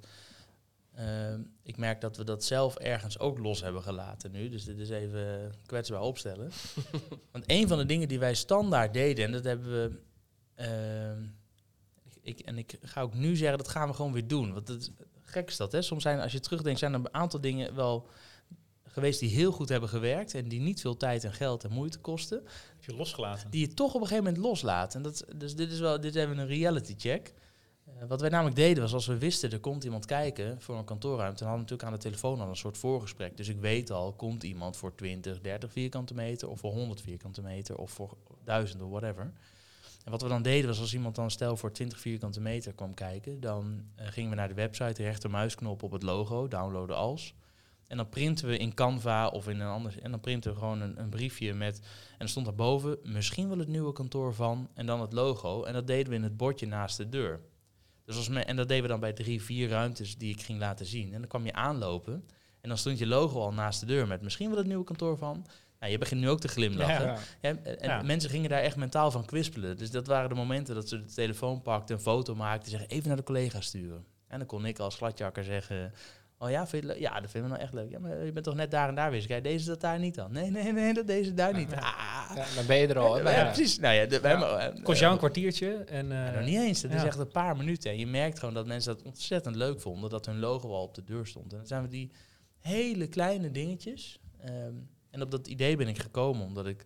ehm, ik merk dat we dat zelf ergens ook los hebben gelaten nu, dus dit is even kwetsbaar opstellen. Want een van de dingen die wij standaard deden, en dat hebben we, ehm, ik, en ik ga ook nu zeggen, dat gaan we gewoon weer doen. Want het, gek is dat, hè? Soms zijn, als je terugdenkt, zijn er een aantal dingen wel geweest die heel goed hebben gewerkt en die niet veel tijd en geld en moeite kosten Heb je losgelaten? die je toch op een gegeven moment loslaat. En dat, dus dit is wel, dit is even een reality check. Eh, wat wij namelijk deden was als we wisten er komt iemand kijken voor een kantoorruimte, dan hadden we natuurlijk aan de telefoon al een soort voorgesprek. Dus ik weet al, komt iemand voor 20, 30 vierkante meter of voor 100 vierkante meter of voor 1000 of whatever. En wat we dan deden was als iemand dan stel voor 20 vierkante meter kwam kijken, dan eh, gingen we naar de website, de rechtermuisknop op het logo, downloaden als. En dan printen we in Canva of in een ander. En dan printen we gewoon een, een briefje met. En er stond daarboven misschien wel het nieuwe kantoor van. En dan het logo. En dat deden we in het bordje naast de deur. Dus als me, en dat deden we dan bij drie, vier ruimtes die ik ging laten zien. En dan kwam je aanlopen. En dan stond je logo al naast de deur met misschien wel het nieuwe kantoor van. Nou, je begint nu ook te glimlachen. Ja. Ja. Ja, en Ja. mensen gingen daar echt mentaal van kwispelen. Dus dat waren de momenten dat ze de telefoon pakten, een foto maakten, zeggen even naar de collega sturen. En dan kon ik als gladjakker zeggen, oh ja, vind je het leuk? Ja, dat vinden we nou echt leuk. Ja, maar je bent toch net daar en daar geweest? Kijk, deze dat daar niet dan? Nee, nee, nee, dat deze daar niet. Ah. Ja, dan ben je er al. Ja, precies. Nou ja, de, hebben, eh, Kost jou een kwartiertje. En, eh, ja, nog niet eens. Het is echt een paar minuten. En je merkt gewoon dat mensen dat ontzettend leuk vonden, dat hun logo al op de deur stond. En dan zijn we die hele kleine dingetjes. ehm, en op dat idee ben ik gekomen omdat ik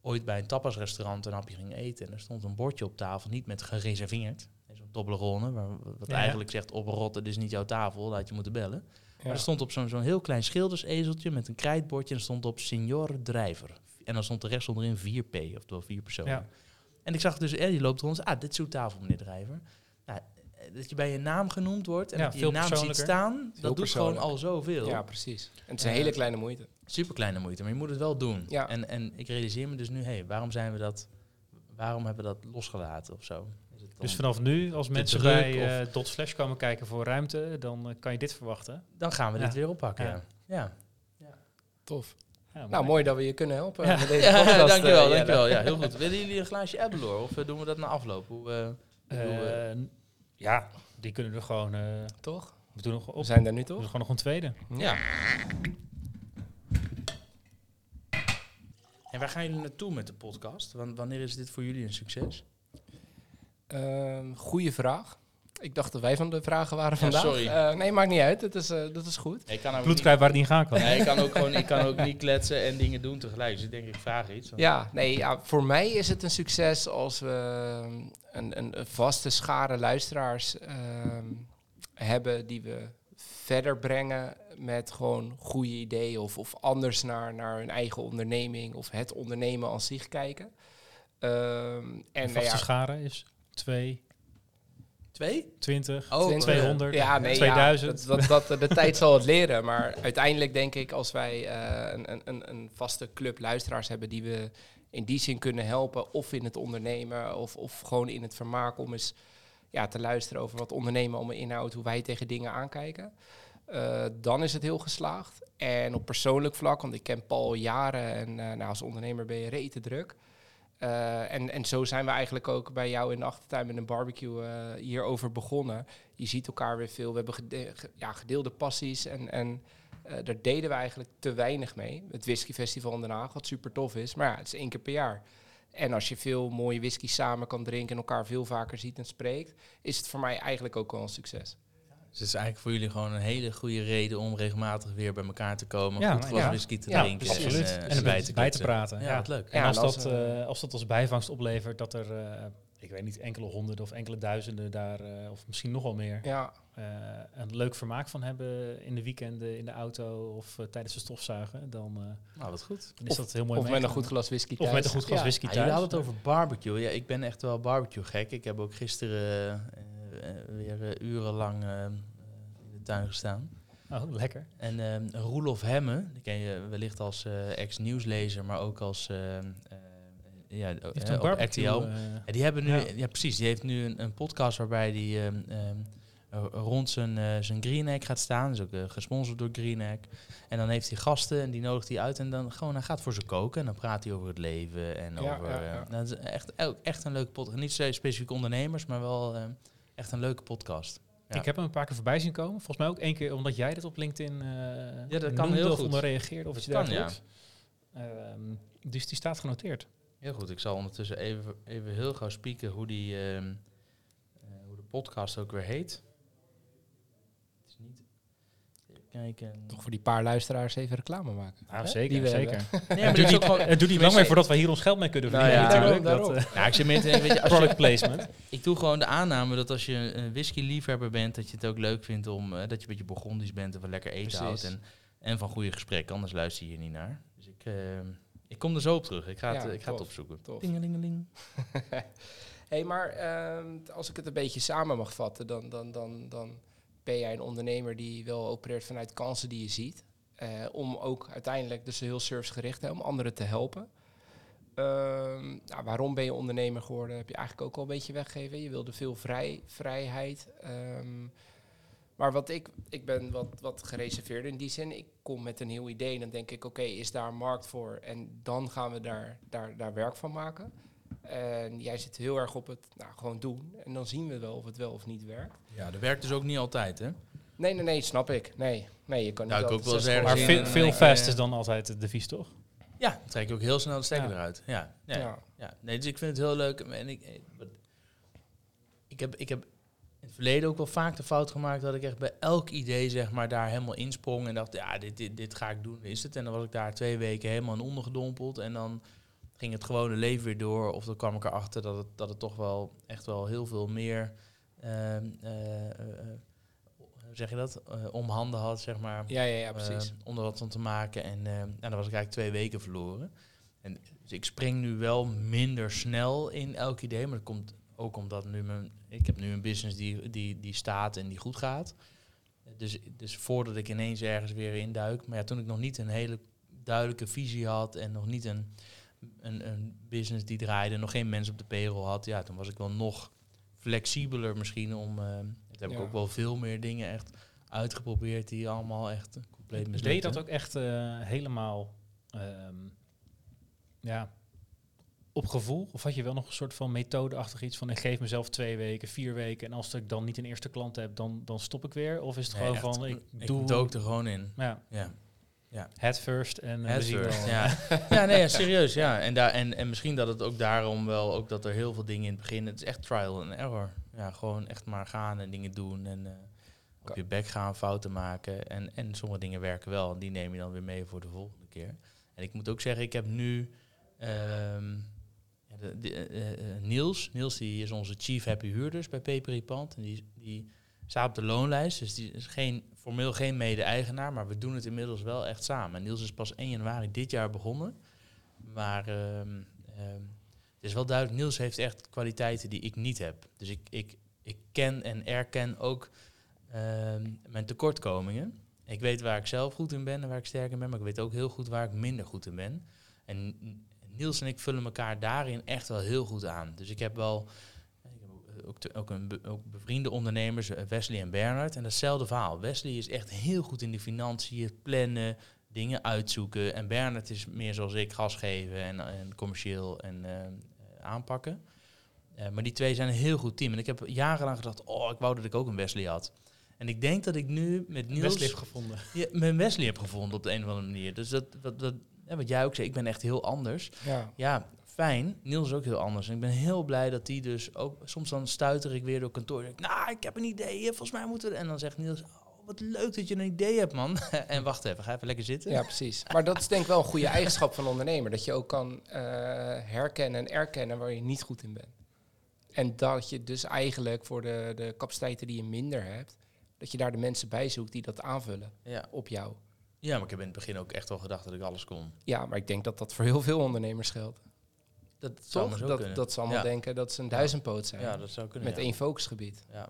ooit bij een tapasrestaurant een hapje ging eten. En er stond een bordje op tafel, niet met gereserveerd. Zo'n Toblerone, wat Ja. eigenlijk zegt oprotten, dit is niet jouw tafel, dat had je moeten bellen. Ja. Maar er stond op zo'n zo'n heel klein schildersezeltje met een krijtbordje en er stond op Signor Drijver. En dan stond de rest onderin 4P, oftewel vier personen. Ja. En ik zag dus, eh, die loopt rond, ah, dit is uw tafel, meneer Drijver. Nou, dat je bij je naam genoemd wordt en Ja, dat je naam ziet staan, dat doet gewoon al zoveel. Ja, precies. En het is een Eh, hele kleine moeite. Super kleine moeite, maar je moet het wel doen. Ja. En, en ik realiseer me dus nu, hé, waarom zijn we dat, waarom hebben we dat losgelaten of zo? Dus vanaf nu, als mensen druk bij eh Dot Slash komen kijken voor ruimte, dan eh, kan je dit verwachten. dan gaan we dit weer oppakken, ja. Ja. ja. Tof. Ja, Nou, mooi dat we je kunnen helpen Ja. met deze Ja, podcast. dankjewel, dankjewel. Ja, heel goed. Willen jullie een glaasje Abbelor of doen we dat na afloop? Hoe, Eh, ja, die kunnen we gewoon... eh, Toch? we doen nog We op. zijn er nu We doen toch? gewoon nog een tweede. ja. En waar gaan jullie naartoe met de podcast? Wan- wanneer is dit voor jullie een succes? Ehm goeie vraag. Ik dacht dat wij van de vragen waren Ja, vandaag. sorry. Eh, nee, maakt niet uit. Dat is, eh, dat is goed. Ik kan, Bloedkruip waar het niet gaan kan. Nee, ik kan ook gewoon ik kan ook niet kletsen en dingen doen tegelijk. Dus ik denk, ik vraag iets. Ja, nee, ja, voor mij is het een succes als we een, een, een vaste schare luisteraars ehm, hebben die we verder brengen met gewoon goede ideeën of, of anders naar, naar hun eigen onderneming of het ondernemen als zich kijken. Ehm, en nou vaste ja, scharen is 2, Twee? 20, Oh, 20, 200, ja, nee, 2000. Ja, dat, dat, dat, de tijd zal het leren. Maar uiteindelijk denk ik, als wij eh, een, een- een, een vaste club luisteraars hebben die we in die zin kunnen helpen, of in het ondernemen, of, of gewoon in het vermaak, om eens ja, te luisteren over wat ondernemen allemaal inhoudt, hoe wij tegen dingen aankijken. Eh, dan is het heel geslaagd. En op persoonlijk vlak, want ik ken Paul jaren en eh, nou, als ondernemer ben je rete druk. Eh, en, en zo zijn we eigenlijk ook bij jou in de achtertuin met een barbecue eh, hierover begonnen. Je ziet elkaar weer veel. We hebben ja, gedeelde passies en, en eh, daar deden we eigenlijk te weinig mee. Het Whisky Festival in Den Haag, wat super tof is. Maar ja, het is één keer per jaar. En als je veel mooie whisky samen kan drinken en elkaar veel vaker ziet en spreekt, is het voor mij eigenlijk ook wel een succes. Dus het is eigenlijk voor jullie gewoon een hele goede reden om regelmatig weer bij elkaar te komen. Ja, goed glas ja. whisky te Ja, drinken. Absoluut. En, En, eh, erbij te bij te praten. Ja, Ja, wat leuk. En Ja, als, en als, dat, eh, eh, als dat als bijvangst oplevert dat er, eh, ik weet niet, enkele honderden of enkele duizenden daar, eh, of misschien nog wel meer, Ja, eh, een leuk vermaak van hebben in de weekenden, in de auto of tijdens het stofzuigen, dan, eh, Nou, wat goed. dan is dat heel mooi of met een goed glas whisky Of met een goed glas Ja. whisky Ja, thuis. jullie hadden het over barbecue. Ja, ik ben echt wel barbecue gek. Ik heb ook gisteren weer eh, urenlang eh, eh, in de tuin gestaan. Oh, lekker. En eh Roelof Hemme, die ken je wellicht als eh, ex-nieuwslezer, maar ook als eh, eh, ja, eh, op. RTL. eh, Ja, die hebben nu, ja. Ja. precies, die heeft nu een, een podcast waarbij die ehm, ehm, eh, rond zijn, eh zijn Green Egg gaat staan. Is ook eh, gesponsord door Green Egg. En dan heeft hij gasten en die nodigt hij uit en dan gewoon, hij gaat voor ze koken. En dan praat hij over het leven en Ja, over... eh, nou, dat is echt, echt een leuke podcast. Niet zo specifiek ondernemers, maar wel eh, echt een leuke podcast. Ja. Ik heb hem een paar keer voorbij zien komen. Volgens mij ook één keer omdat jij dit op LinkedIn eh Ja, dat kan heel of goed. onder reageerde of iets Kan, dergelijks. Ehm, dus die staat genoteerd. Heel goed, ik zal ondertussen even, even heel gauw spieken hoe, die, ehm, eh, hoe de podcast ook weer heet. Het is niet... Even kijken... Toch voor die paar luisteraars even reclame maken. Hè? zeker, zeker. Nee, Het maar doet is niet, gewoon- het duurt niet lang meer voordat wij hier ons geld mee kunnen Nou verdienen. ja, natuurlijk. daarom, Dat, eh, Nou, ik zit meer te denken, weet je, product placement. ik doe gewoon de aanname dat als je een whisky-liefhebber bent, dat je het ook leuk vindt om, eh, dat je een beetje Burgondisch bent en van lekker eten Precies. houdt en, en van goede gesprekken, anders luister je hier niet naar. Dus ik, eh, ik kom er zo op terug. Ik ga het, Ja, ik ga het opzoeken. tof. Dingelingeling. hey, maar ehm, als ik het een beetje samen mag vatten, dan, dan, dan, dan ben jij een ondernemer die wel opereert vanuit kansen die je ziet. eh, om ook uiteindelijk dus heel servicegericht hè, om anderen te helpen. Ehm, nou, waarom ben je ondernemer geworden? Heb je eigenlijk ook al een beetje weggegeven. Je wilde veel vrij, vrijheid. Ehm, maar wat ik, ik ben wat, wat gereserveerd in die zin. Ik kom met een nieuw idee en dan denk ik, oké, is daar een markt voor? En dan gaan we daar, daar, daar werk van maken. En jij zit heel erg op het nou, gewoon doen. En dan zien we wel of het wel of niet werkt. Ja, dat werkt dus ook niet altijd, hè? Nee, nee, nee, snap ik. Nee, nee je kan niet Nou, ik altijd ook wel Maar veel, veel fast is dan altijd het devies, toch? Ja, dan trek je ook heel snel de stekker Ja. eruit. Ja, ja, ja. Ja. Nee, dus ik vind het heel leuk. En ik, eh, ik, heb, ik heb in het verleden ook wel vaak de fout gemaakt dat ik echt bij elk idee zeg maar daar helemaal insprong en dacht, ja, dit, dit, dit ga ik doen, is het. En dan was ik daar twee weken helemaal in ondergedompeld en dan ging het gewone leven weer door. Of dan kwam ik erachter dat het, dat het toch wel echt wel heel veel meer, ehm, hoe zeg je dat, om handen had, zeg maar. Ja, ja, ja, precies. Eh, onder wat van te maken. En, en dan was ik eigenlijk twee weken verloren. En dus ik spring nu wel minder snel in elk idee. Maar dat komt ook omdat nu mijn, ik heb nu een business die, die, die staat en die goed gaat. Dus, dus voordat ik ineens ergens weer induik. Maar ja, toen ik nog niet een hele duidelijke visie had en nog niet een, een, een business die draaide, nog geen mensen op de payroll had, ja, toen was ik wel nog flexibeler misschien om. eh toen heb ik ook wel veel meer dingen echt uitgeprobeerd die allemaal echt compleet Deed je mislukten. dat ook echt eh, helemaal ehm, ja, op gevoel? Of had je wel nog een soort van methodeachtig iets van ik geef mezelf twee weken, vier weken en als ik dan niet een eerste klant heb, dan, dan stop ik weer? Of is het Nee, gewoon echt, van ik, ik doe dook er gewoon in. ja, Ja. Head first en eh, Head first, ja. ja, nee, ja, serieus. Ja. En, daar, en, en misschien dat het ook daarom wel, ook dat er heel veel dingen in het begin, het is echt trial and error. Ja, gewoon echt maar gaan en dingen doen en eh, op je bek gaan, fouten maken. En, en sommige dingen werken wel en die neem je dan weer mee voor de volgende keer. En ik moet ook zeggen, ik heb nu ehm, ja, de, de, eh, Niels, Niels die is onze chief happy huurders bij Pepery Pand. En die, die staat op de loonlijst, dus die is geen, formeel geen mede-eigenaar, maar we doen het inmiddels wel echt samen. En Niels is pas 1 januari dit jaar begonnen. Maar ehm, ehm, het is wel duidelijk, Niels heeft echt kwaliteiten die ik niet heb. Dus ik, ik, ik ken en erken ook ehm, mijn tekortkomingen. Ik weet waar ik zelf goed in ben en waar ik sterk in ben, maar ik weet ook heel goed waar ik minder goed in ben. En Niels en ik vullen elkaar daarin echt wel heel goed aan. Dus ik heb wel ook ook, te- ook, een ook bevriende ondernemers, eh, Wesley en Bernard. En datzelfde verhaal. Wesley is echt heel goed in de financiën, plannen, dingen uitzoeken. En Bernard is meer zoals ik, gas geven en, en commercieel en eh, aanpakken. Eh, maar die twee zijn een heel goed team. En ik heb jarenlang gedacht, oh, ik wou dat ik ook een Wesley had. En ik denk dat ik nu met Niels... Wesley heeft gevonden. Ja, mijn Wesley heb gevonden op de een of andere manier. Dus dat, wat, wat, ja, wat jij ook zei, ik ben echt heel anders. Ja. Ja, fijn. Niels is ook heel anders. En ik ben heel blij dat die dus ook... Soms dan stuiter ik weer door kantoor. en denk ik, nou, ik heb een idee. Volgens mij moeten we... En dan zegt Niels, oh, wat leuk dat je een idee hebt, man. en wacht even, ga even lekker zitten. ja, precies. Maar dat is denk ik wel een goede eigenschap van ondernemer. Dat je ook kan eh, herkennen en erkennen waar je niet goed in bent. En dat je dus eigenlijk voor de, de capaciteiten die je minder hebt... dat je daar de mensen bij zoekt die dat aanvullen Ja. op jou. ja, maar ik heb in het begin ook echt wel gedacht dat ik alles kon. Ja, maar ik denk dat dat voor heel veel ondernemers geldt. Dat zou Toch? Dat, kunnen. dat ze allemaal ja. denken dat ze een duizendpoot zijn. Ja, dat zou kunnen. met één focusgebied. Ja.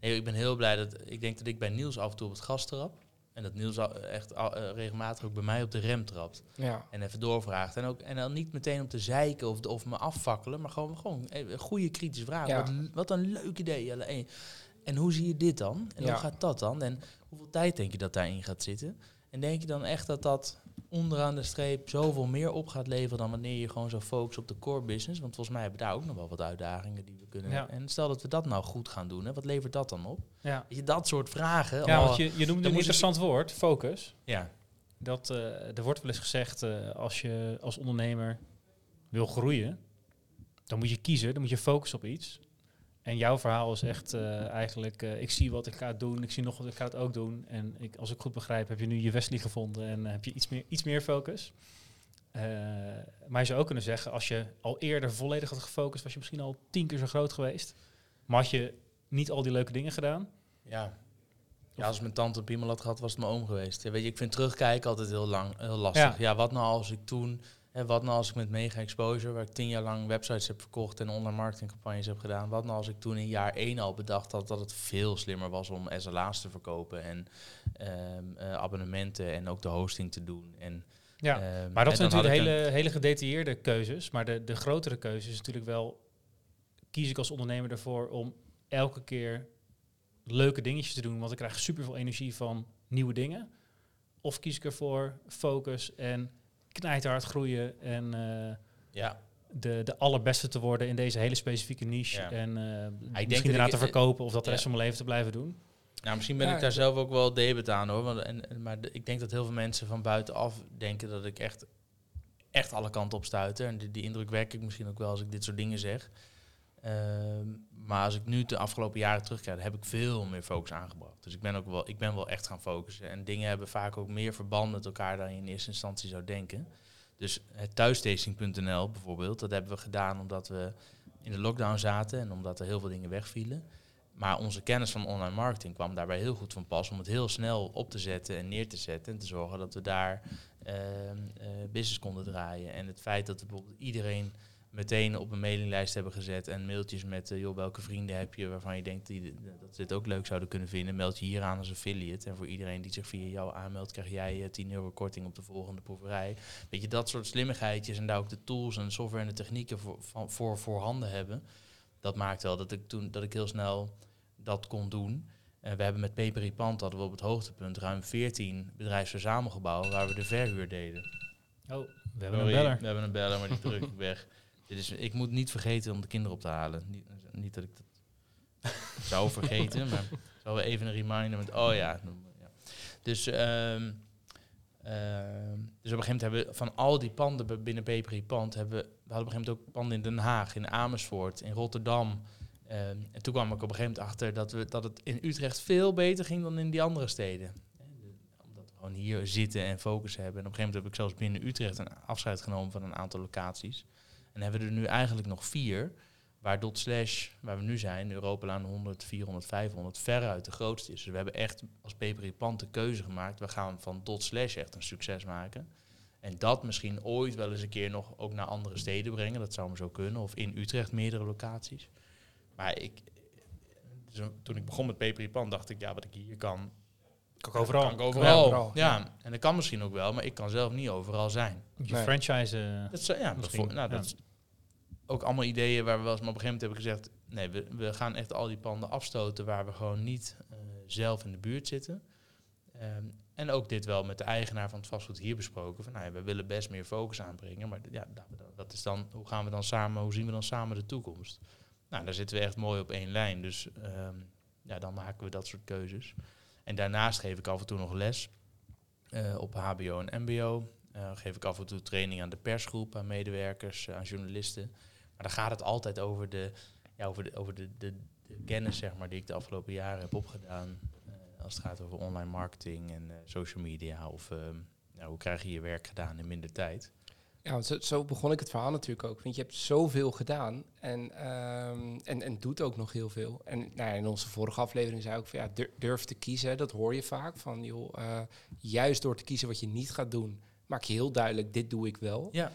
Nee, ik ben heel blij dat... Ik denk dat ik bij Niels af en toe op het gas trap. En dat Niels al- echt eh, regelmatig ook bij mij op de rem trapt. Ja. En even doorvraagt. En, ook, en dan niet meteen om te zeiken of, of me afvakkelen, maar gewoon, gewoon goede kritische vragen. Ja. Wat, een leuk idee. Jelle. En, en hoe zie je dit dan? En Ja. hoe gaat dat dan? En hoeveel tijd denk je dat daarin gaat zitten? En denk je dan echt dat dat onderaan de streep zoveel meer op gaat leveren dan wanneer je gewoon zo focust op de core business? Want volgens mij hebben we daar ook nog wel wat uitdagingen die we kunnen. Ja. En stel dat we dat nou goed gaan doen, hè, wat levert dat dan op? Ja, je, dat soort vragen. ja want je, je noemde een ik- interessant woord, focus. ja. Dat, eh, er wordt wel eens gezegd, eh, als je als ondernemer wil groeien, dan moet je kiezen, dan moet je focussen op iets. En jouw verhaal is echt eh, eigenlijk, eh, ik zie wat ik ga doen, ik zie nog wat ik ga het ook doen. En ik, als ik goed begrijp, heb je nu je Wesley gevonden en eh, heb je iets meer, iets meer focus. Maar je zou ook kunnen zeggen, als je al eerder volledig had gefocust, was je misschien al tien keer zo groot geweest. Maar had je niet al die leuke dingen gedaan. Ja. ja, als mijn tante piemel had gehad, was het mijn oom geweest. Ja, weet je, ik vind terugkijken altijd heel, lang, heel lastig. Ja. wat nou als ik toen... Hè, wat nou als ik met Mega Exposure, waar ik tien jaar lang websites heb verkocht en online marketingcampagnes heb gedaan. Wat nou als ik toen in jaar één al bedacht had dat het veel slimmer was om SLA's te verkopen en ehm, eh, abonnementen en ook de hosting te doen. En, Ja. ehm, Maar dat en zijn natuurlijk hele, hele gedetailleerde keuzes. Maar de, de grotere keuze is natuurlijk wel... kies ik als ondernemer ervoor om elke keer leuke dingetjes te doen... want ik krijg superveel energie van nieuwe dingen. Of kies ik ervoor focus en knijterhard groeien... en eh, Ja, de, de allerbeste te worden in deze hele specifieke niche... Ja. en eh dat misschien ik- daarna te verkopen... of dat de ja. rest van mijn leven te blijven doen. Nou, misschien ben Ja, ik daar ik- zelf ook wel debet aan hoor. Want, en, maar de- ik denk dat heel veel mensen van buitenaf denken dat ik echt, echt alle kanten op stuiter. En die, die indruk werk ik misschien ook wel als ik dit soort dingen zeg. Ehm, maar als ik nu de afgelopen jaren terugkijk, heb ik veel meer focus aangebracht. Dus ik ben ook wel, ik ben wel echt gaan focussen. En dingen hebben vaak ook meer verband met elkaar dan je in eerste instantie zou denken. Dus het thuisstation.nl bijvoorbeeld, dat hebben we gedaan omdat we in de lockdown zaten en omdat er heel veel dingen wegvielen. Maar onze kennis van online marketing kwam daarbij heel goed van pas om het heel snel op te zetten en neer te zetten. En te zorgen dat we daar ehm, eh, business konden draaien. En het feit dat bijvoorbeeld iedereen meteen op een mailinglijst hebben gezet en mailtjes met, eh, joh, welke vrienden heb je waarvan je denkt die, dat ze dit ook leuk zouden kunnen vinden, meld je hier aan als affiliate. En voor iedereen die zich via jou aanmeldt, krijg jij eh, 10 euro korting op de volgende proeverij. Weet je, dat soort slimmigheidjes en daar ook de tools en de software en de technieken voor, van, voor voorhanden hebben. Dat maakt wel dat ik toen dat ik heel snel dat kon doen. En we hebben met Pepery Pand hadden we op het hoogtepunt ruim 14 bedrijfsverzamelgebouwen waar we de verhuur deden. Oh, we hebben Sorry, een beller. We hebben een beller, maar die druk ik weg. Dit is, ik moet niet vergeten om de kinderen op te halen. Niet, niet dat ik dat zou vergeten, maar zal we even een reminder met, oh ja. Dus, ehm, ehm, dus op een gegeven moment hebben we van al die panden binnen Pepery Pand, hebben we, we hadden op een gegeven moment ook panden in Den Haag, in Amersfoort, in Rotterdam. Ehm, en toen kwam ik op een gegeven moment achter dat, we, dat het in Utrecht veel beter ging dan in die andere steden. Omdat we gewoon hier zitten en focus hebben. En op een gegeven moment heb ik zelfs binnen Utrecht een afscheid genomen van een aantal locaties. En hebben we er nu eigenlijk nog vier. Waar Dot Slash, waar we nu zijn, Europalaan 100, 400, 500, veruit de grootste is. Dus we hebben echt als Pepery Pand de keuze gemaakt. We gaan van Dot Slash echt een succes maken. En dat misschien ooit wel eens een keer nog ook naar andere steden brengen. Dat zou maar zo kunnen. Of in Utrecht meerdere locaties. Maar ik, dus toen ik begon met Pepery Pand, dacht ik, ja, wat ik hier kan, Ook overal. kan ik overal. overal, Ja, en dat kan misschien ook wel, maar ik kan zelf niet overal zijn. Je Nee. franchise... eh, Dat is, ja, Misschien, nou, dat is ook allemaal ideeën waar we wel eens, maar op een gegeven moment heb ik gezegd, nee, we, we gaan echt al die panden afstoten waar we gewoon niet eh, zelf in de buurt zitten. Ehm, en ook dit wel met de eigenaar van het vastgoed hier besproken. Van, nou ja, we willen best meer focus aanbrengen. Maar ja, dat, dat is dan, hoe gaan we dan samen, hoe zien we dan samen de toekomst? Nou, daar zitten we echt mooi op één lijn. Dus ehm, ja, dan maken we dat soort keuzes. En daarnaast geef ik af en toe nog les eh, op HBO en MBO. Uh, geef ik af en toe training aan de persgroep, aan medewerkers, uh, aan journalisten. Maar dan gaat het altijd over de, ja, over de, over de, de, de kennis zeg maar, die ik de afgelopen jaren heb opgedaan. als het gaat over online marketing en social media. Of nou, hoe krijg je je werk gedaan in minder tijd. Ja, zo, zo, begon ik het verhaal natuurlijk ook. Want je hebt zoveel gedaan en, um, en, en doet ook nog heel veel. En nou ja, in onze vorige aflevering zei ik van ja, durf te kiezen. Dat hoor je vaak. Van joh, uh, juist door te kiezen wat je niet gaat doen, maak je heel duidelijk, dit doe ik wel. Ja.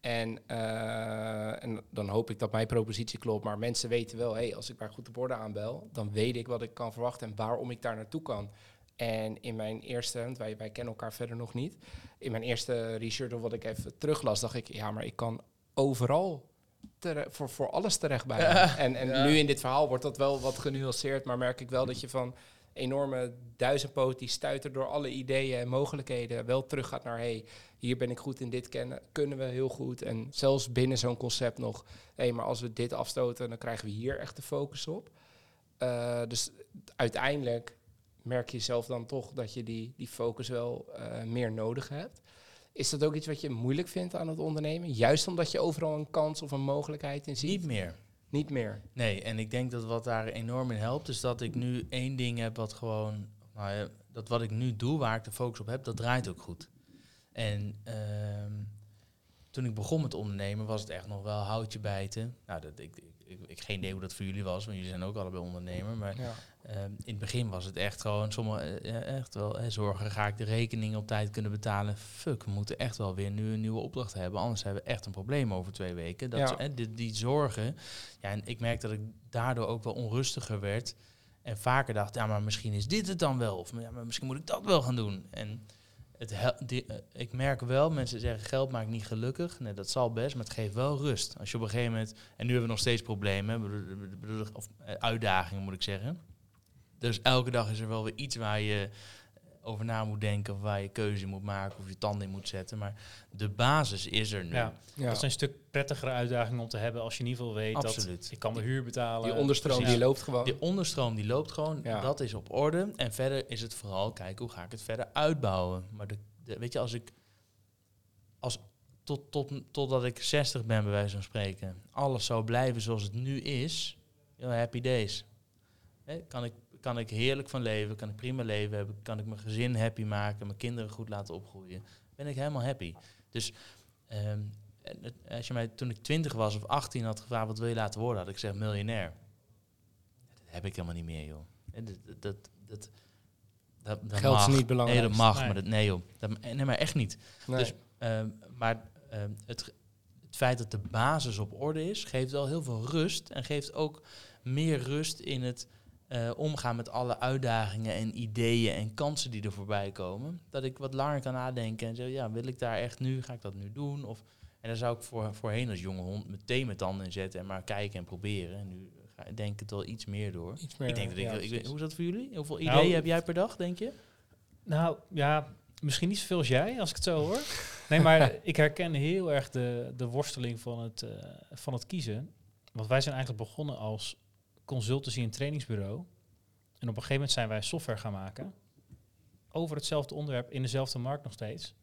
En, uh, en dan hoop ik dat mijn propositie klopt. Maar mensen weten wel, hey, als ik bij Goed de Borden aanbel, dan weet ik wat ik kan verwachten en waarom ik daar naartoe kan. En in mijn eerste, want wij, wij kennen elkaar verder nog niet. In mijn eerste research, wat ik even teruglas, dacht ik, ja, maar ik kan overal voor, voor alles terecht bij. Ja, en en nu in dit verhaal wordt dat wel wat genuanceerd, maar merk ik wel dat je van enorme duizendpoot die stuiter door alle ideeën en mogelijkheden wel terug gaat naar hey, hier ben ik goed in dit kennen, kunnen we heel goed. En zelfs binnen zo'n concept nog, hé, hey, maar als we dit afstoten, dan krijgen we hier echt de focus op. Uh, dus uiteindelijk merk je zelf dan toch dat je die, die focus wel uh, meer nodig hebt. Is dat ook iets wat je moeilijk vindt aan het ondernemen? Juist omdat je overal een kans of een mogelijkheid in ziet? Niet meer. Niet meer. Nee, en ik denk dat wat daar enorm in helpt, is dat ik nu één ding heb wat gewoon, nou ja, dat wat ik nu doe, waar ik de focus op heb, dat draait ook goed. En uh, toen ik begon met ondernemen, was het echt nog wel houtje bijten. Nou, dat, ik, ik, ik, geen idee hoe dat voor jullie was, want jullie zijn ook allebei ondernemer. Maar ja. uh, in het begin was het echt gewoon, sommige, uh, echt wel, uh, zorgen, ga ik de rekening op tijd kunnen betalen? Fuck, we moeten echt wel weer nu een nieuwe opdracht hebben, anders hebben we echt een probleem over twee weken. Dat, ja. die, die zorgen, ja, en ik merk dat ik daardoor ook wel onrustiger werd. En vaker dacht, ja, maar misschien is dit het dan wel. Of ja, maar misschien moet ik dat wel gaan doen. En het uh, ik merk wel, mensen zeggen geld maakt niet gelukkig. Nee, dat zal best, maar het geeft wel rust. Als je op een gegeven moment, en nu hebben we nog steeds problemen, of uitdagingen moet ik zeggen. Dus elke dag is er wel weer iets waar je over na moet denken, of waar je keuze moet maken, of je tanden in moet zetten. Maar de basis is er nu. Ja, ja. Dat is een stuk prettigere uitdaging om te hebben als je in ieder geval weet Absoluut. dat ik kan mijn huur betalen. Die onderstroom Precies. die loopt gewoon. Die onderstroom die loopt gewoon, ja. dat is op orde. En verder is het vooral kijken hoe ga ik het verder uitbouwen. Maar de, de, weet je, als ik als tot, tot, totdat ik 60 ben, bij wijze van spreken, alles zou blijven zoals het nu is, happy days. He, kan ik kan ik heerlijk van leven, kan ik prima leven hebben, kan ik mijn gezin happy maken, mijn kinderen goed laten opgroeien. Ben ik helemaal happy. Dus um, als je mij toen ik 20 was of 18 had gevraagd wat wil je laten worden, had ik gezegd miljonair. Dat heb ik helemaal niet meer, joh. Dat, dat, dat, dat, dat Geld mag. is niet belangrijk. Nee, dat mag, nee. maar dat, nee joh. Dat, nee, maar echt niet. Nee. Dus, um, maar um, het, het feit dat de basis op orde is, geeft wel heel veel rust en geeft ook meer rust in het uh, omgaan met alle uitdagingen en ideeën en kansen die er voorbij komen. Dat ik wat langer kan nadenken en zo, ja, wil ik daar echt nu, ga ik dat nu doen? Of, en daar zou ik voor, voorheen als jonge hond meteen mijn tanden in zetten en maar kijken en proberen. En nu ga ik denk ik het wel iets meer door. Iets meer, ik denk dat ik, ja, ik, ik, hoe is dat voor jullie? Hoeveel Nou, ideeën heb jij per dag, denk je? Nou ja, misschien niet zoveel als jij, als ik het zo hoor. Nee, maar ik herken heel erg de, de worsteling van het, uh, van het kiezen. Want wij zijn eigenlijk begonnen als consultancy en trainingsbureau. En op een gegeven moment zijn wij software gaan maken. Over hetzelfde onderwerp, in dezelfde markt nog steeds.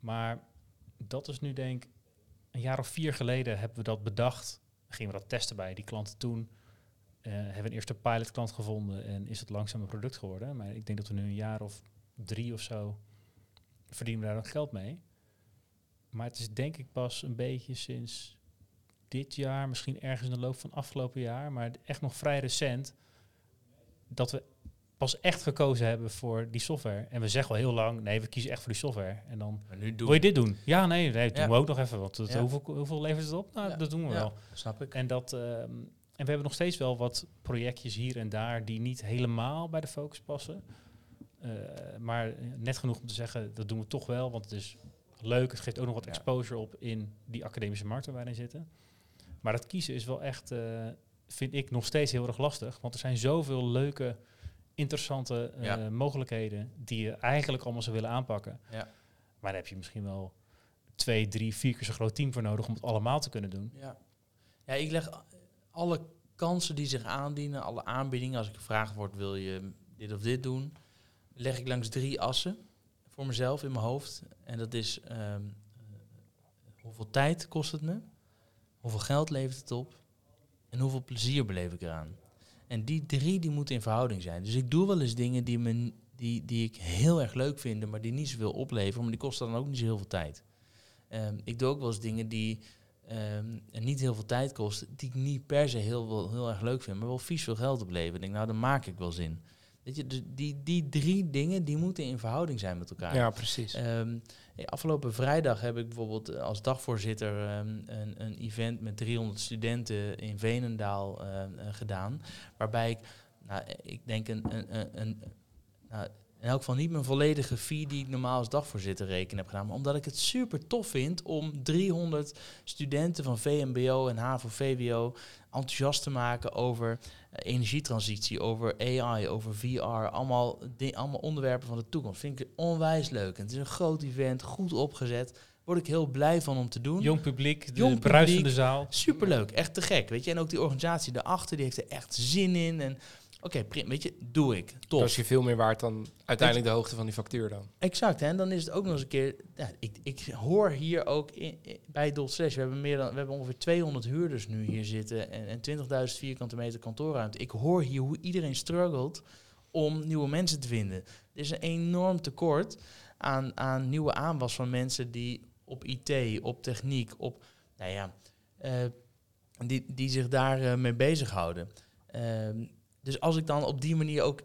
Maar dat is nu denk ik, een jaar of vier geleden hebben we dat bedacht. Gingen we dat testen bij die klanten toen. Uh, hebben we een eerste pilotklant gevonden en is het langzaam een product geworden. Maar ik denk dat we nu een jaar of drie of zo verdienen we daar nog geld mee. Maar het is denk ik pas een beetje sinds dit jaar, misschien ergens in de loop van afgelopen jaar, maar echt nog vrij recent, dat we pas echt gekozen hebben voor die software. En we zeggen wel heel lang, nee, we kiezen echt voor die software. En dan Maar nu doen wil je dit doen? Ja, nee, nee doen Ja. we ook nog even. Want Ja. hoeveel, hoeveel levert het op? Nou, Ja. dat doen we wel. Snap ik. En, dat, ehm, en we hebben nog steeds wel wat projectjes hier en daar die niet helemaal bij de focus passen. Eh, maar net genoeg om te zeggen, dat doen we toch wel, want het is leuk. Het geeft ook nog wat exposure op in die academische markt waar wij in zitten. Maar dat kiezen is wel echt, eh, vind ik nog steeds heel erg lastig. Want er zijn zoveel leuke, interessante eh, Ja. mogelijkheden die je eigenlijk allemaal zou willen aanpakken. Ja. Maar daar heb je misschien wel twee, drie, vier keer zo'n groot team voor nodig om het allemaal te kunnen doen. Ja. ja, ik leg alle kansen die zich aandienen, alle aanbiedingen, als ik gevraagd word, wil je dit of dit doen, leg ik langs drie assen voor mezelf in mijn hoofd. En dat is ehm, eh, hoeveel tijd kost het me, hoeveel geld levert het op en hoeveel plezier beleef ik eraan. En die drie die moeten in verhouding zijn. Dus ik doe wel eens dingen die, me, die, die ik heel erg leuk vind, maar die niet zoveel opleveren, maar die kosten dan ook niet zo heel veel tijd. Ehm, ik doe ook wel eens dingen die ehm, niet heel veel tijd kosten, die ik niet per se heel, heel erg leuk vind, maar wel vies veel geld opleveren. Ik denk, nou, dan maak ik wel zin. Weet je, dus die, die drie dingen, die moeten in verhouding zijn met elkaar. Ja, precies. Ehm, eh, afgelopen vrijdag heb ik bijvoorbeeld eh, als dagvoorzitter ehm, een, een event met 300 studenten in Venendaal ehm, eh, gedaan. Waarbij ik, nou, eh, ik denk een, een, een, nou, in elk geval niet mijn volledige fee die ik normaal als dagvoorzitter reken heb gedaan. Maar omdat ik het super tof vind om 300 studenten van VMBO en HAVO-VWO enthousiast te maken over eh, energietransitie, over AI, over VR. Allemaal, allemaal onderwerpen van de toekomst. Vind ik onwijs leuk. En het is een groot event, goed opgezet. Word ik heel blij van om te doen. Jong publiek, de Jong bruisende publiek. zaal. Superleuk, echt te gek. Weet je? En ook die organisatie daarachter, die heeft er echt zin in. En oké, weet je, doe ik. Dat is je veel meer waard dan uiteindelijk de hoogte van die factuur dan. Exact, hè? en dan is het ook nog eens een keer. Ja, ik, ik hoor hier ook in, in- bij Dot Slash. We hebben, meer dan, we hebben ongeveer 200 huurders nu hier zitten en, en 20.000 vierkante meter kantoorruimte. Ik hoor hier hoe iedereen struggelt om nieuwe mensen te vinden. Er is een enorm tekort aan, aan nieuwe aanwas van mensen die op IT, op techniek, op. Nou ja, eh, die, die zich daar eh, mee bezighouden. Ehm, dus als ik dan op die manier ook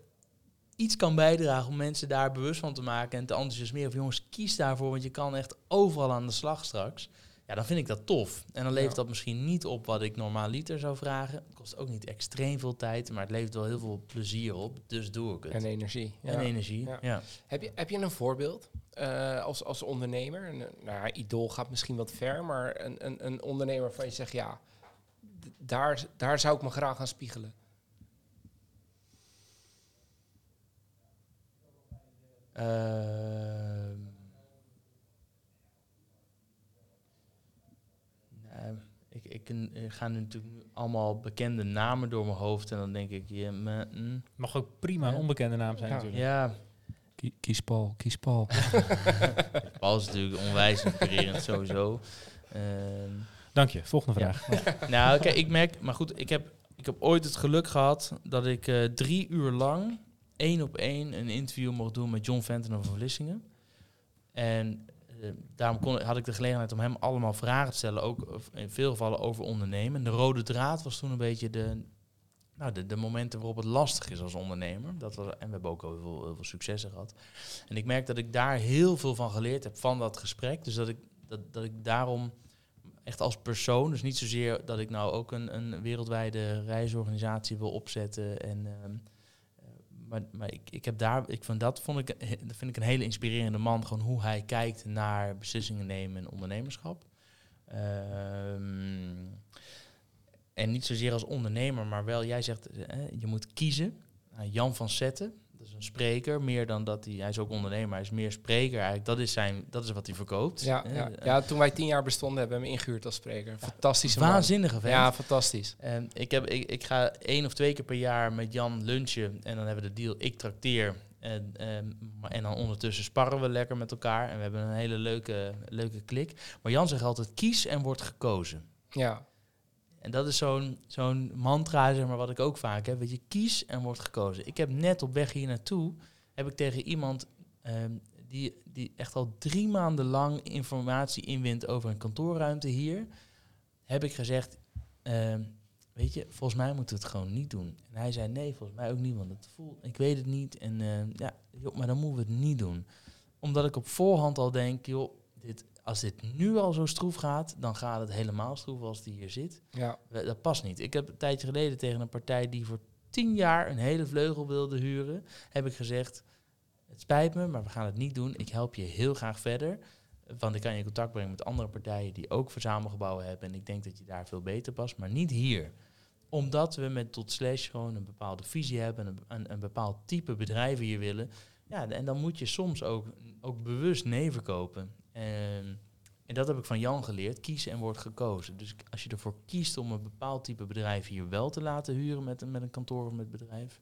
iets kan bijdragen om mensen daar bewust van te maken en te enthousiasmeren. Of jongens, kies daarvoor, want je kan echt overal aan de slag straks. Ja, dan vind ik dat tof. En dan levert Ja. dat misschien niet op wat ik normaal liter zou vragen. Het kost ook niet extreem veel tijd, maar het levert wel heel veel plezier op. Dus doe ik het. En energie. En Ja. energie, Ja. ja. Heb, je, heb je een voorbeeld eh, als, als ondernemer? Een, nou ja, idool gaat misschien wat ver, maar een, een, een ondernemer waarvan je zegt, ja, daar, daar zou ik me graag aan spiegelen. Nou, ik, ik, gaan nu natuurlijk nu allemaal bekende namen door mijn hoofd. En dan denk ik, me, mm, Mag ook prima een onbekende naam zijn Ja. natuurlijk. ja Kies Paul, kies Paul. Paul is natuurlijk onwijs inspirerend sowieso. Ehm, Dank je. Volgende Ja. vraag. nou, oké, ik merk, maar goed, ik heb, ik heb ooit het geluk gehad dat ik eh, drie uur lang één op één een interview mocht doen met John Venten van Vlissingen. En eh, daarom kon, had ik de gelegenheid om hem allemaal vragen te stellen, ook in veel gevallen over ondernemen. De rode draad was toen een beetje de, nou, de, de momenten waarop het lastig is als ondernemer. Dat was, en we hebben ook al heel veel, heel veel successen gehad. En ik merk dat ik daar heel veel van geleerd heb van dat gesprek. Dus dat ik, dat, dat ik daarom echt als persoon, dus niet zozeer dat ik nou ook een, een wereldwijde reisorganisatie wil opzetten. En, ehm, eh, maar maar ik, ik heb daar, ik vind dat vond ik, dat vind ik een hele inspirerende man. Gewoon hoe hij kijkt naar beslissingen nemen en ondernemerschap. Ehm, en niet zozeer als ondernemer, maar wel, jij zegt, je moet kiezen. Nou, Jan van Zetten, spreker, meer dan dat hij, hij is ook ondernemer, hij is meer spreker eigenlijk. Dat is, zijn, dat is wat hij verkoopt. Ja, Eh, ja. eh, ja, toen wij tien jaar bestonden hebben we hem ingehuurd als spreker. Fantastische. Waanzinnige vent. Ja, fantastisch. En ik, heb, ik, ik ga één of twee keer per jaar met Jan lunchen. En dan hebben we de deal, ik trakteer. En, en dan ondertussen sparren we lekker met elkaar. En we hebben een hele leuke, leuke klik. Maar Jan zegt altijd, kies en wordt gekozen. Ja, En dat is zo'n mantra, zeg maar, wat ik ook vaak heb. Weet je, kies en wordt gekozen. Ik heb net op weg hier naartoe, heb ik tegen iemand ehm, die, die echt al drie maanden lang informatie inwint over een kantoorruimte hier, heb ik gezegd, ehm, weet je, volgens mij moeten we het gewoon niet doen. En hij zei, nee, volgens mij ook niet, want het voelt, ik weet het niet. En ehm, ja, joh, maar dan moeten we het niet doen. Omdat ik op voorhand al denk, joh, dit, als dit nu al zo stroef gaat, dan gaat het helemaal stroef als die hier zit. ja. Dat past niet. Ik heb een tijdje geleden tegen een partij die voor tien jaar een hele vleugel wilde huren, heb ik gezegd, het spijt me, maar we gaan het niet doen. Ik help je heel graag verder. Want ik kan je in contact brengen met andere partijen die ook verzamelgebouwen hebben. En ik denk dat je daar veel beter past, maar niet hier. omdat we met tot slash gewoon een bepaalde visie hebben, een, een bepaald type bedrijven hier willen. Ja, en dan moet je soms ook, ook bewust nee verkopen. En, en dat heb ik van Jan geleerd. Kiezen en wordt gekozen. Dus als je ervoor kiest om een bepaald type bedrijf hier wel te laten huren met een, met een kantoor of met bedrijf.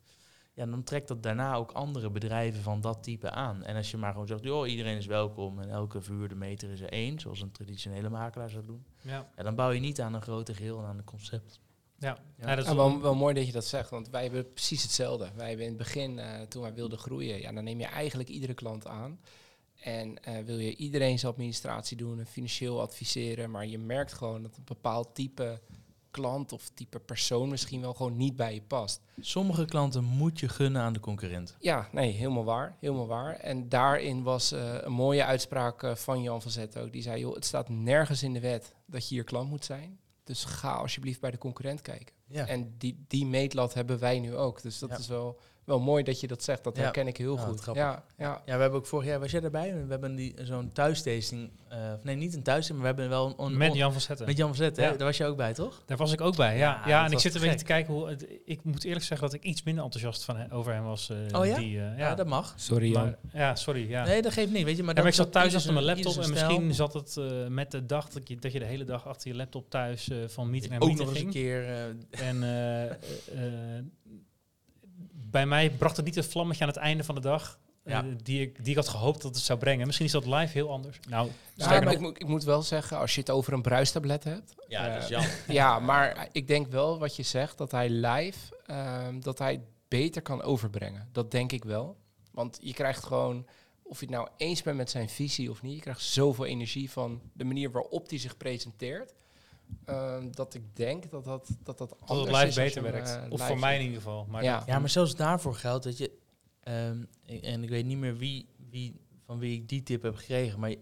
Ja, dan trekt dat daarna ook andere bedrijven van dat type aan. En als je maar gewoon zegt, joh, iedereen is welkom en elke verhuurde meter is er één, zoals een traditionele makelaar zou doen. Ja, Ja, dan bouw je niet aan een grote geheel en aan een concept. ja. Ja. ja dat is Ja, wel- wel, wel mooi dat je dat zegt, want wij hebben precies hetzelfde. Wij hebben in het begin, eh, toen wij wilden groeien, ja, dan neem je eigenlijk iedere klant aan. En eh, wil je iedereen zijn administratie doen en financieel adviseren, maar je merkt gewoon dat een bepaald type klant of type persoon misschien wel gewoon niet bij je past. Sommige klanten moet je gunnen aan de concurrent. Ja, nee, helemaal waar, helemaal waar. En daarin was eh, een mooie uitspraak eh, van Jan van Zet ook. Die zei, joh, het staat nergens in de wet dat je hier klant moet zijn. Dus ga alsjeblieft bij de concurrent kijken. Ja. En die, die meetlat hebben wij nu ook. Dus dat Ja. is wel, wel mooi dat je dat zegt. Dat Ja. herken ik heel Ja, wat goed. Ja, ja. Ja, we hebben ook vorig jaar, was jij erbij? We hebben die, zo'n thuistasting, eh, of nee, niet een thuistasting, maar we hebben wel een... met on- Jan van Zetten. met Jan van Zet, hè? Ja. Daar was je ook bij, toch? Daar was ik ook bij, ja. Ja, en ik zit een beetje te kijken hoe... Het, ik moet eerlijk zeggen dat ik iets minder enthousiast van he- over hem was. eh, Oh ja? Die, eh, Ja, ja, dat mag. Sorry Jan. maar, ja, sorry. Ja. Nee, dat geeft niet, weet je. Maar, Ja, maar dat ik zat thuis achter mijn laptop en misschien stijl. zat het eh, met de dag dat je, dat je de hele dag achter je laptop thuis eh, van meeting naar ook meeting nog eens een ging. keer... eh, En eh, eh, eh, bij mij bracht het niet het vlammetje aan het einde van de dag. eh, Ja. die, ik, die ik had gehoopt dat het zou brengen. Misschien is dat live heel anders. Nou, Ja, maar ik, moet, ik moet wel zeggen, als je het over een bruistablet hebt. ja, Eh, dat is jammer. ja, maar ik denk wel wat je zegt, dat hij live, ehm, dat hij beter kan overbrengen. Dat denk ik wel. Want je krijgt gewoon, of je het nou eens bent met zijn visie of niet, je krijgt zoveel energie van de manier waarop hij zich presenteert. Ehm, dat ik denk dat dat, dat, dat dat het anders live beter werkt. eh, of voor mij in ieder geval. Maar Ja. Ja, maar zelfs daarvoor geldt dat je... ehm, ik- en ik weet niet meer wie, wie, van wie ik die tip heb gekregen, maar je,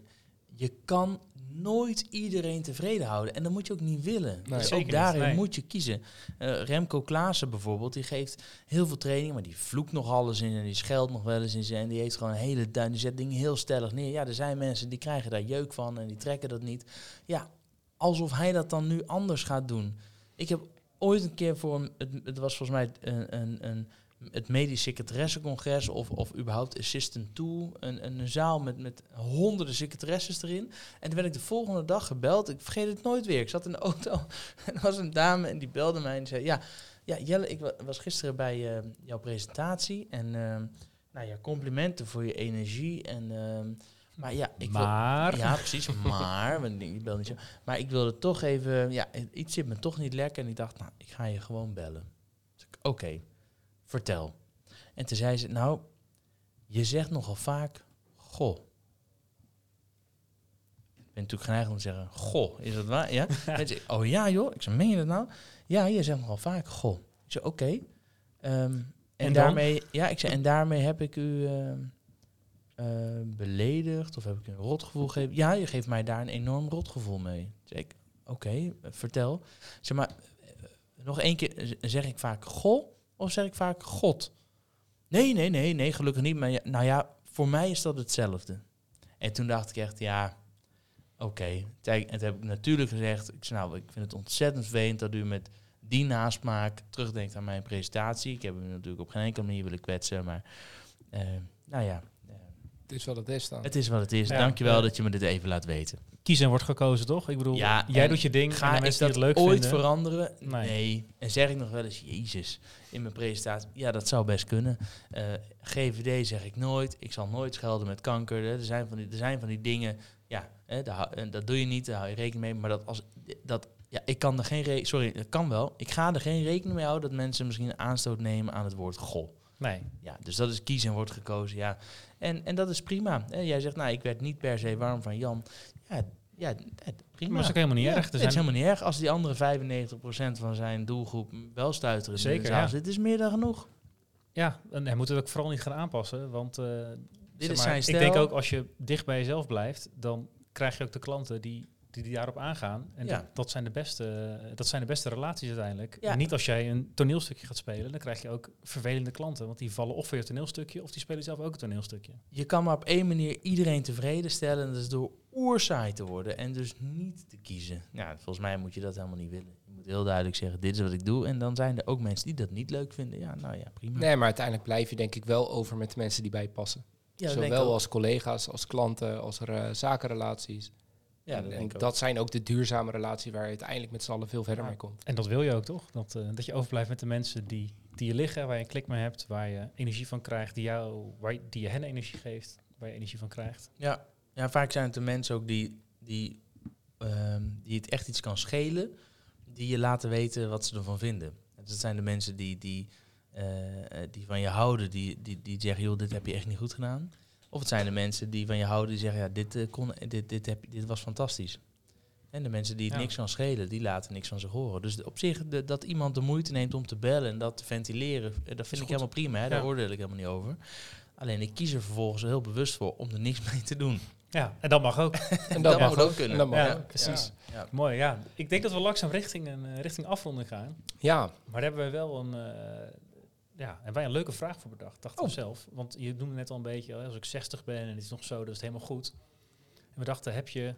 je kan nooit iedereen tevreden houden. En dat moet je ook niet willen. Nee. dus Zeker ook niet, daarin nee. moet je kiezen. Eh, Remco Klaassen bijvoorbeeld, die geeft heel veel training, maar die vloekt nog alles in en die scheldt nog wel eens in zijn. En die heeft gewoon een hele duin, die zet dingen heel stellig neer. Ja, er zijn mensen die krijgen daar jeuk van en die trekken dat niet. Ja, alsof hij dat dan nu anders gaat doen. Ik heb ooit een keer voor een, het, het was volgens mij een, een, een, het medisch secretaressencongres of, of überhaupt assistant toe, een, een, zaal met, met honderden secretaresses erin. En toen werd ik de volgende dag gebeld. Ik vergeet het nooit weer. Ik zat in de auto en er was een dame en die belde mij en zei: Ja, ja Jelle, ik wa- was gisteren bij eh, jouw presentatie en ehm, nou ja, complimenten voor je energie. En, ehm, maar ja, ik wil, maar ja, precies. Maar, want die belde niet zo. Maar ik wilde toch even, ja, iets zit me toch niet lekker. En ik dacht, nou, ik ga je gewoon bellen. Dus ik, Oké, vertel. En toen zei ze, nou, je zegt nogal vaak, goh. Ik ben natuurlijk geneigd om te zeggen, goh, is dat waar? Ja? En ze, oh ja joh. Ik zei, meen je dat nou? Ja, je zegt nogal vaak, goh. Ik zei, oké. Ehm, en, daarmee, ja, ik zei, en daarmee heb ik u ehm, eh, beledigd of heb ik een rotgevoel gegeven? Ja, je geeft mij daar een enorm rotgevoel mee. Ik, oké, eh, vertel. Zeg maar, eh, nog één keer, z- zeg ik vaak goh of zeg ik vaak god? Nee, nee, nee, nee, gelukkig niet. Maar ja, nou ja, voor mij is dat hetzelfde. En toen dacht ik echt, ja, oké. Kijk, En toen heb ik natuurlijk gezegd, ik zei, nou, ik vind het ontzettend vervelend dat u met die nasmaak terugdenkt aan mijn presentatie. Ik heb u natuurlijk op geen enkele manier willen kwetsen, maar eh, nou ja, eh, Het is wat het is dan. het is wat het is. Ja, Dankjewel ja. dat je me dit even laat weten. kiezen wordt gekozen, toch? Ik bedoel, Ja, jij en doet je ding en Ga ik mensen dat het leuk ooit vinden. veranderen? Nee. Nee. En zeg ik nog wel eens, Jezus, in mijn presentatie. Ja, dat zou best kunnen. Eh, GVD zeg ik nooit. Ik zal nooit schelden met kanker. Er, zijn van die, er zijn van die dingen, ja, hè, en dat doe je niet, daar hou je rekening mee. Maar dat als, dat, ja, ik kan er geen re- sorry, dat kan wel. Ik ga er geen rekening mee houden dat mensen misschien een aanstoot nemen aan het woord goh. Nee. Ja, dus dat is kiezen en wordt gekozen, ja. En, en dat is prima. Hè. Jij zegt, nou, ik werd niet per se warm van Jan. Ja, ja prima. Maar dat is ook helemaal niet Ja, erg. Er Het is helemaal niet erg als die andere 95% van zijn doelgroep wel stuiteren. Zeker, ja. Dit is meer dan genoeg. ja, en hij moet het ook vooral niet gaan aanpassen. Want eh, Dit zeg is zijn ik stijl. denk ook als je dicht bij jezelf blijft, dan krijg je ook de klanten die, die, die daarop aangaan. En Ja. dat, dat, zijn de beste, dat zijn de beste relaties uiteindelijk. Ja. En niet als jij een toneelstukje gaat spelen, dan krijg je ook vervelende klanten. Want die vallen of voor je toneelstukje, of die spelen zelf ook een toneelstukje. Je kan maar op één manier iedereen tevreden stellen. En dat is door oerzaai te worden en dus niet te kiezen. Ja, volgens mij moet je dat helemaal niet willen. Je moet heel duidelijk zeggen, dit is wat ik doe. En dan zijn er ook mensen die dat niet leuk vinden. Ja, nou ja, prima. Nee, maar uiteindelijk blijf je denk ik wel over met de mensen die bij je passen. ja, Zowel als collega's, als klanten, als er, zakenrelaties. Ja, En- dat en denk ik ook. dat zijn ook de duurzame relaties waar je uiteindelijk met z'n allen veel verder Ja. mee komt. En dat wil je ook, toch? Dat, eh, dat je overblijft met de mensen die, die je liggen, waar je een klik mee hebt, waar je energie van krijgt, die, jou, waar je, die je hen energie geeft, waar je energie van krijgt. Ja. ja, vaak zijn het de mensen ook die, die, ehm, die het echt iets kan schelen, die je laten weten wat ze ervan vinden. Dat zijn de mensen die, die, eh, die van je houden, die, die, die zeggen, joh, dit heb je echt niet goed gedaan. Of het zijn de mensen die van je houden, die zeggen, ja, dit, eh, kon, dit, dit, heb, dit was fantastisch. En de mensen die het Ja. niks kan schelen, die laten niks van zich horen. Dus op zich, de, dat iemand de moeite neemt om te bellen en dat te ventileren, eh, dat vind ik goed. helemaal prima. Hè? Daar Ja. oordeel ik helemaal niet over. Alleen ik kies er vervolgens heel bewust voor om er niks mee te doen. Ja, en dat mag ook. En Dat dat mag mag ook kunnen. En dat mag Ja, ook. precies. Ja. Mooi, ja. Ik denk dat we langzaam richting een eh, richting afronding gaan. Ja, Maar daar hebben we wel een, eh, ja, hebben wij een leuke vraag voor bedacht, dachten we Oh. zelf. Want je noemde net al een beetje, als ik 60 ben en het is nog zo, dat is het helemaal goed. En we dachten, heb je een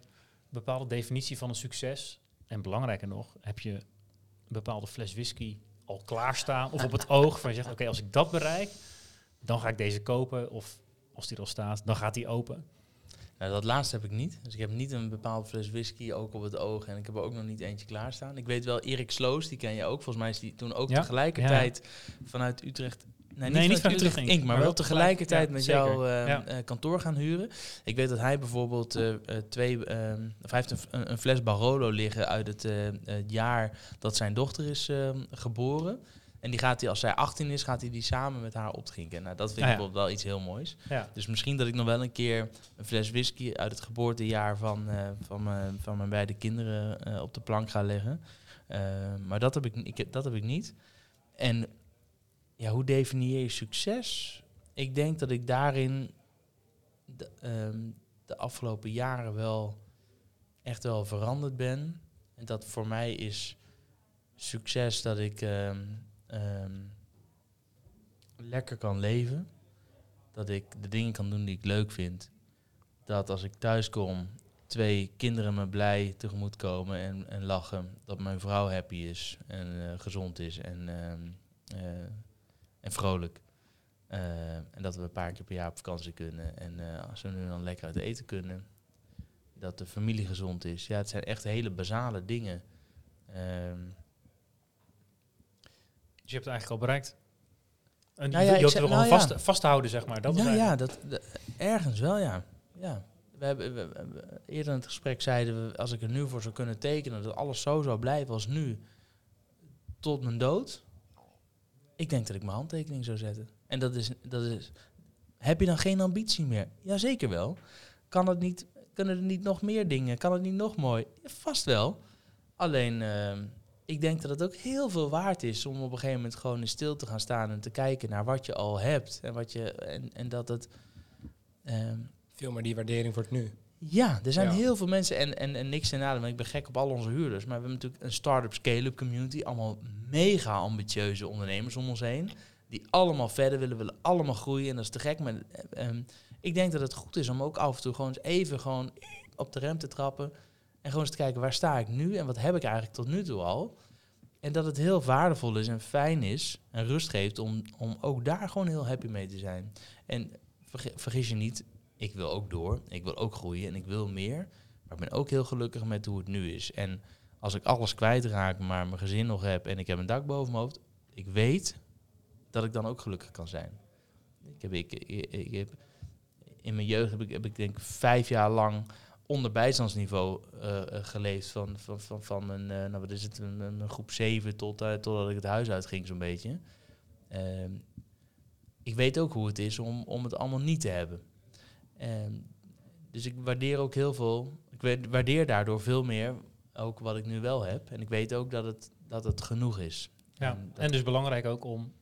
bepaalde definitie van een succes? En belangrijker nog, heb je een bepaalde fles whisky al klaarstaan of op het oog? Van je zegt, oké, als ik dat bereik, dan ga ik deze kopen. Of als die er al staat, dan gaat die open. Nou, dat laatste heb ik niet. Dus ik heb niet een bepaald fles whisky ook op het oog. En ik heb er ook nog niet eentje klaarstaan. Ik weet wel, Erik Sloos, die ken je ook. Volgens mij is die toen ook Ja, tegelijkertijd vanuit Utrecht... Nee, Nee, niet vanuit van Utrecht Inc., Inc., maar, maar wel tegelijkertijd tegelijk, met jouw zeker. eh, eh, kantoor gaan huren. Ik weet dat hij bijvoorbeeld eh, eh, twee... ehm, of hij heeft een, een, fles Barolo liggen uit het, eh, het jaar dat zijn dochter is ehm, geboren. En die gaat hij, als zij 18 is, gaat hij die samen met haar opdrinken. Nou, dat vind ik Ah, bijvoorbeeld wel iets heel moois. Dus misschien dat ik nog wel een keer een fles whisky uit het geboortejaar van, eh, van, mijn, van mijn beide kinderen eh, op de plank ga leggen. Eh, maar dat heb, ik, ik, dat heb ik niet. En ja, hoe definieer je succes? Ik denk dat ik daarin de, ehm, de afgelopen jaren wel echt wel veranderd ben. En dat voor mij is succes dat ik ehm, ehm, lekker kan leven dat ik de dingen kan doen die ik leuk vind. Dat als ik thuis kom, twee kinderen me blij tegemoet komen en, en lachen. Dat mijn vrouw happy is en eh, gezond is en, ehm, eh, en vrolijk. Eh, en dat we een paar keer per jaar op vakantie kunnen. En eh, als we nu dan lekker uit eten kunnen. Dat de familie gezond is. Ja, het zijn echt hele basale dingen. Ehm, je hebt het eigenlijk al bereikt. En Nou je, ja, zeg- er nou gewoon ja. vast, vasthouden, zeg maar. Dat is ja, dat, dat- ergens wel, ja. ja. We hebben, we- we- we- eerder in het gesprek zeiden we, als ik er nu voor zou kunnen tekenen, dat alles zo zou blijven als nu, tot mijn dood. Ik denk dat ik mijn handtekening zou zetten. En dat is, dat is, heb je dan geen ambitie meer? Jazeker wel. Kan het niet, kunnen er niet nog meer dingen? Kan het niet nog mooi? Ja, vast wel. Alleen, ehm, ik denk dat het ook heel veel waard is om op een gegeven moment gewoon in stil te gaan staan en te kijken naar wat je al hebt. En, wat je, en, en dat het. ehm, veel meer die waardering voor het nu. ja, er zijn Ja. heel veel mensen en, en, en niks ten nadele, want ik ben gek op al onze huurders. Maar we hebben natuurlijk een start-up scale-up community. Allemaal mega ambitieuze ondernemers om ons heen. Die allemaal verder willen, willen allemaal groeien. En dat is te gek. Maar eh, ehm, ik denk dat het goed is om ook af en toe gewoon eens even gewoon op de rem te trappen. En gewoon eens te kijken, waar sta ik nu en wat heb ik eigenlijk tot nu toe al? En dat het heel waardevol is en fijn is en rust geeft om, om ook daar gewoon heel happy mee te zijn. En vergi- vergis je niet, ik wil ook door, ik wil ook groeien en ik wil meer. Maar ik ben ook heel gelukkig met hoe het nu is. En als ik alles kwijtraak, maar mijn gezin nog heb en ik heb een dak boven mijn hoofd, ik weet dat ik dan ook gelukkig kan zijn. Ik heb, ik, ik, heb, in mijn jeugd heb ik, heb ik denk vijf jaar lang onder bijstandsniveau eh, eh, geleefd. Van, van, van, van mijn, eh, nou wat is het, een, een groep 7 tot, eh, totdat ik het huis uitging zo'n beetje. Ehm, ik weet ook hoe het is om, om het allemaal niet te hebben. Ehm, dus ik waardeer ook heel veel. Ik wa- waardeer daardoor veel meer ook wat ik nu wel heb. En ik weet ook dat het, dat het genoeg is. Ja, En en dus belangrijk ook om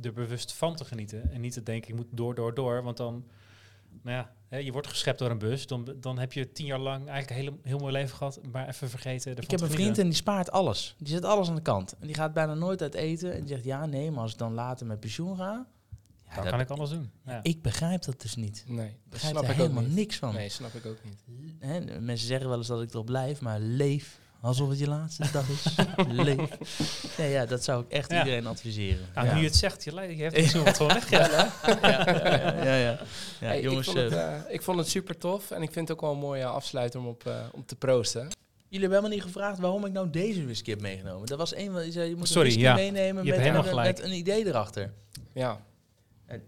er bewust van te genieten. En niet te denken, ik moet door, door, door. Want dan, nou ja, hè, je wordt geschept door een bus. Dan, dan heb je tien jaar lang eigenlijk een hele, heel mooi leven gehad. Maar even vergeten Ik heb een vriend en die spaart alles. Die zet alles aan de kant. En die gaat bijna nooit uit eten. En die zegt, ja, nee, maar als ik dan later met pensioen ga... Ja, Dan kan ik alles doen. Ja. Ik begrijp dat dus niet. Nee, begrijp snap er ik ook helemaal niet. niks van. Nee, snap ik ook niet. Hè, mensen zeggen wel eens dat ik erop blijf, maar leef alsof het je laatste dag is. Leef. Ja, ja, dat zou ik echt Ja. iedereen adviseren. Nou, ja. nu je het zegt, je, lijkt- je hebt het zo wat weg. Ja. ja, ja, ja, ja, ja. Ja, Hey, jongens, ik, vond het, eh, eh, ik vond het super tof en ik vind het ook wel een mooie afsluiter om op, eh, om te proosten. jullie hebben helemaal niet gevraagd waarom ik nou deze whisky heb meegenomen. Dat was een van je zei, je moet Sorry, een whisky ja. meenemen Je met, hebt helemaal met- gelijk. met een idee erachter. Ja, Dit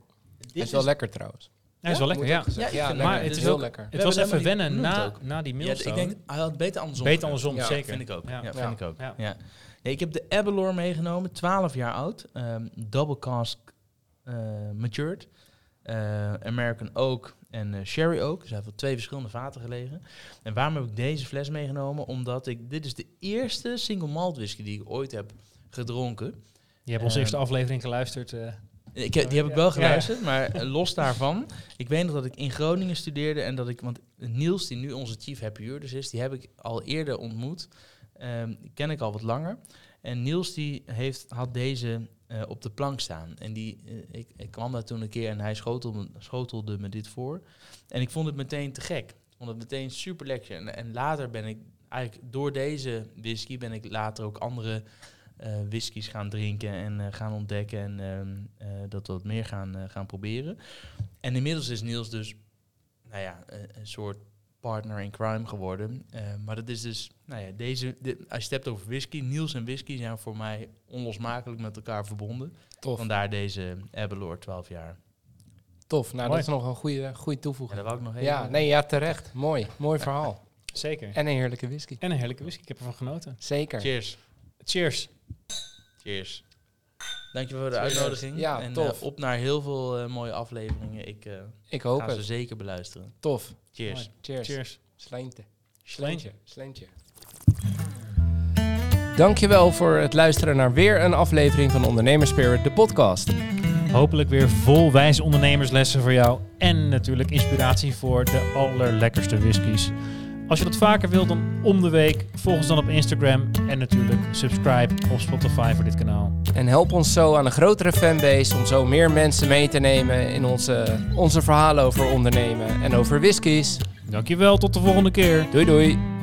het is wel lekker trouwens. Hij is wel lekker, ja. Ja, lekker. maar het is is heel ook- lekker. Het hebben was even wennen na, na die Ja, mailstone. ik denk, hij had het beter andersom. Beter andersom, Ja, zeker. Vind ik ook. Ja, Ja. vind ik ook. Ja. Ja. Nee, ik heb de Aberlour meegenomen, 12 jaar oud. ehm, double cask eh, matured. eh, American Oak en eh, Sherry Oak. Dus hij heeft op twee verschillende vaten gelegen. En waarom heb ik deze fles meegenomen? Omdat ik, dit is de eerste single malt whisky die ik ooit heb gedronken. Je hebt onze Ehm, eerste aflevering geluisterd. Ik, heb- die heb ik wel geluisterd, maar eh, los daarvan. Ik weet nog dat ik in Groningen studeerde en dat ik, want Niels, die nu onze chief happy Hourders is, die heb ik al eerder ontmoet. Ehm, die ken ik al wat langer. En Niels die heeft, had deze eh, op de plank staan. En die, eh, ik, ik kwam daar toen een keer en hij schotelde, schotelde me dit voor. En ik vond het meteen te gek. Ik vond het meteen super lekker. En, en later ben ik, eigenlijk door deze whisky, ben ik later ook andere whiskies gaan drinken en eh, gaan ontdekken. En ehm, eh, dat wat meer gaan, eh, gaan proberen. En inmiddels is Niels dus, nou ja, eh, een soort partner in crime geworden. Eh, maar dat is dus, nou ja, deze, dit- als je het hebt over whisky, Niels en whisky zijn voor mij onlosmakelijk met elkaar verbonden. Tof, Vandaar deze Aberlour 12 jaar. tof. Nou, Mooi. dat is nog een goede, goede En toevoeging. dat wou ik nog even... Ja, nee, ja, terecht. Mooi, mooi verhaal. Zeker. En een heerlijke whisky. En een heerlijke whisky. Ik heb ervan genoten. Zeker. Cheers. Cheers. Cheers. Dankjewel voor de Cheers. uitnodiging. Ja, en tof. eh, op naar heel veel eh, mooie afleveringen. Ik eh, Ik hoop ga ze zeker beluisteren. Tof. Cheers. Mooi. Cheers. Cheers. Sleintje. Sleintje. Sleintje. Dankjewel voor het luisteren naar weer een aflevering van Ondernemerspirit, de podcast. Hopelijk weer vol wijze ondernemerslessen voor jou. En natuurlijk inspiratie voor de allerlekkerste whiskies. Als je dat vaker wilt dan om de week, volg ons dan op Instagram. En natuurlijk subscribe op Spotify voor dit kanaal. En help ons zo aan een grotere fanbase om zo meer mensen mee te nemen in onze, onze verhalen over ondernemen en over whiskies. Dankjewel, tot de volgende keer. Doei doei.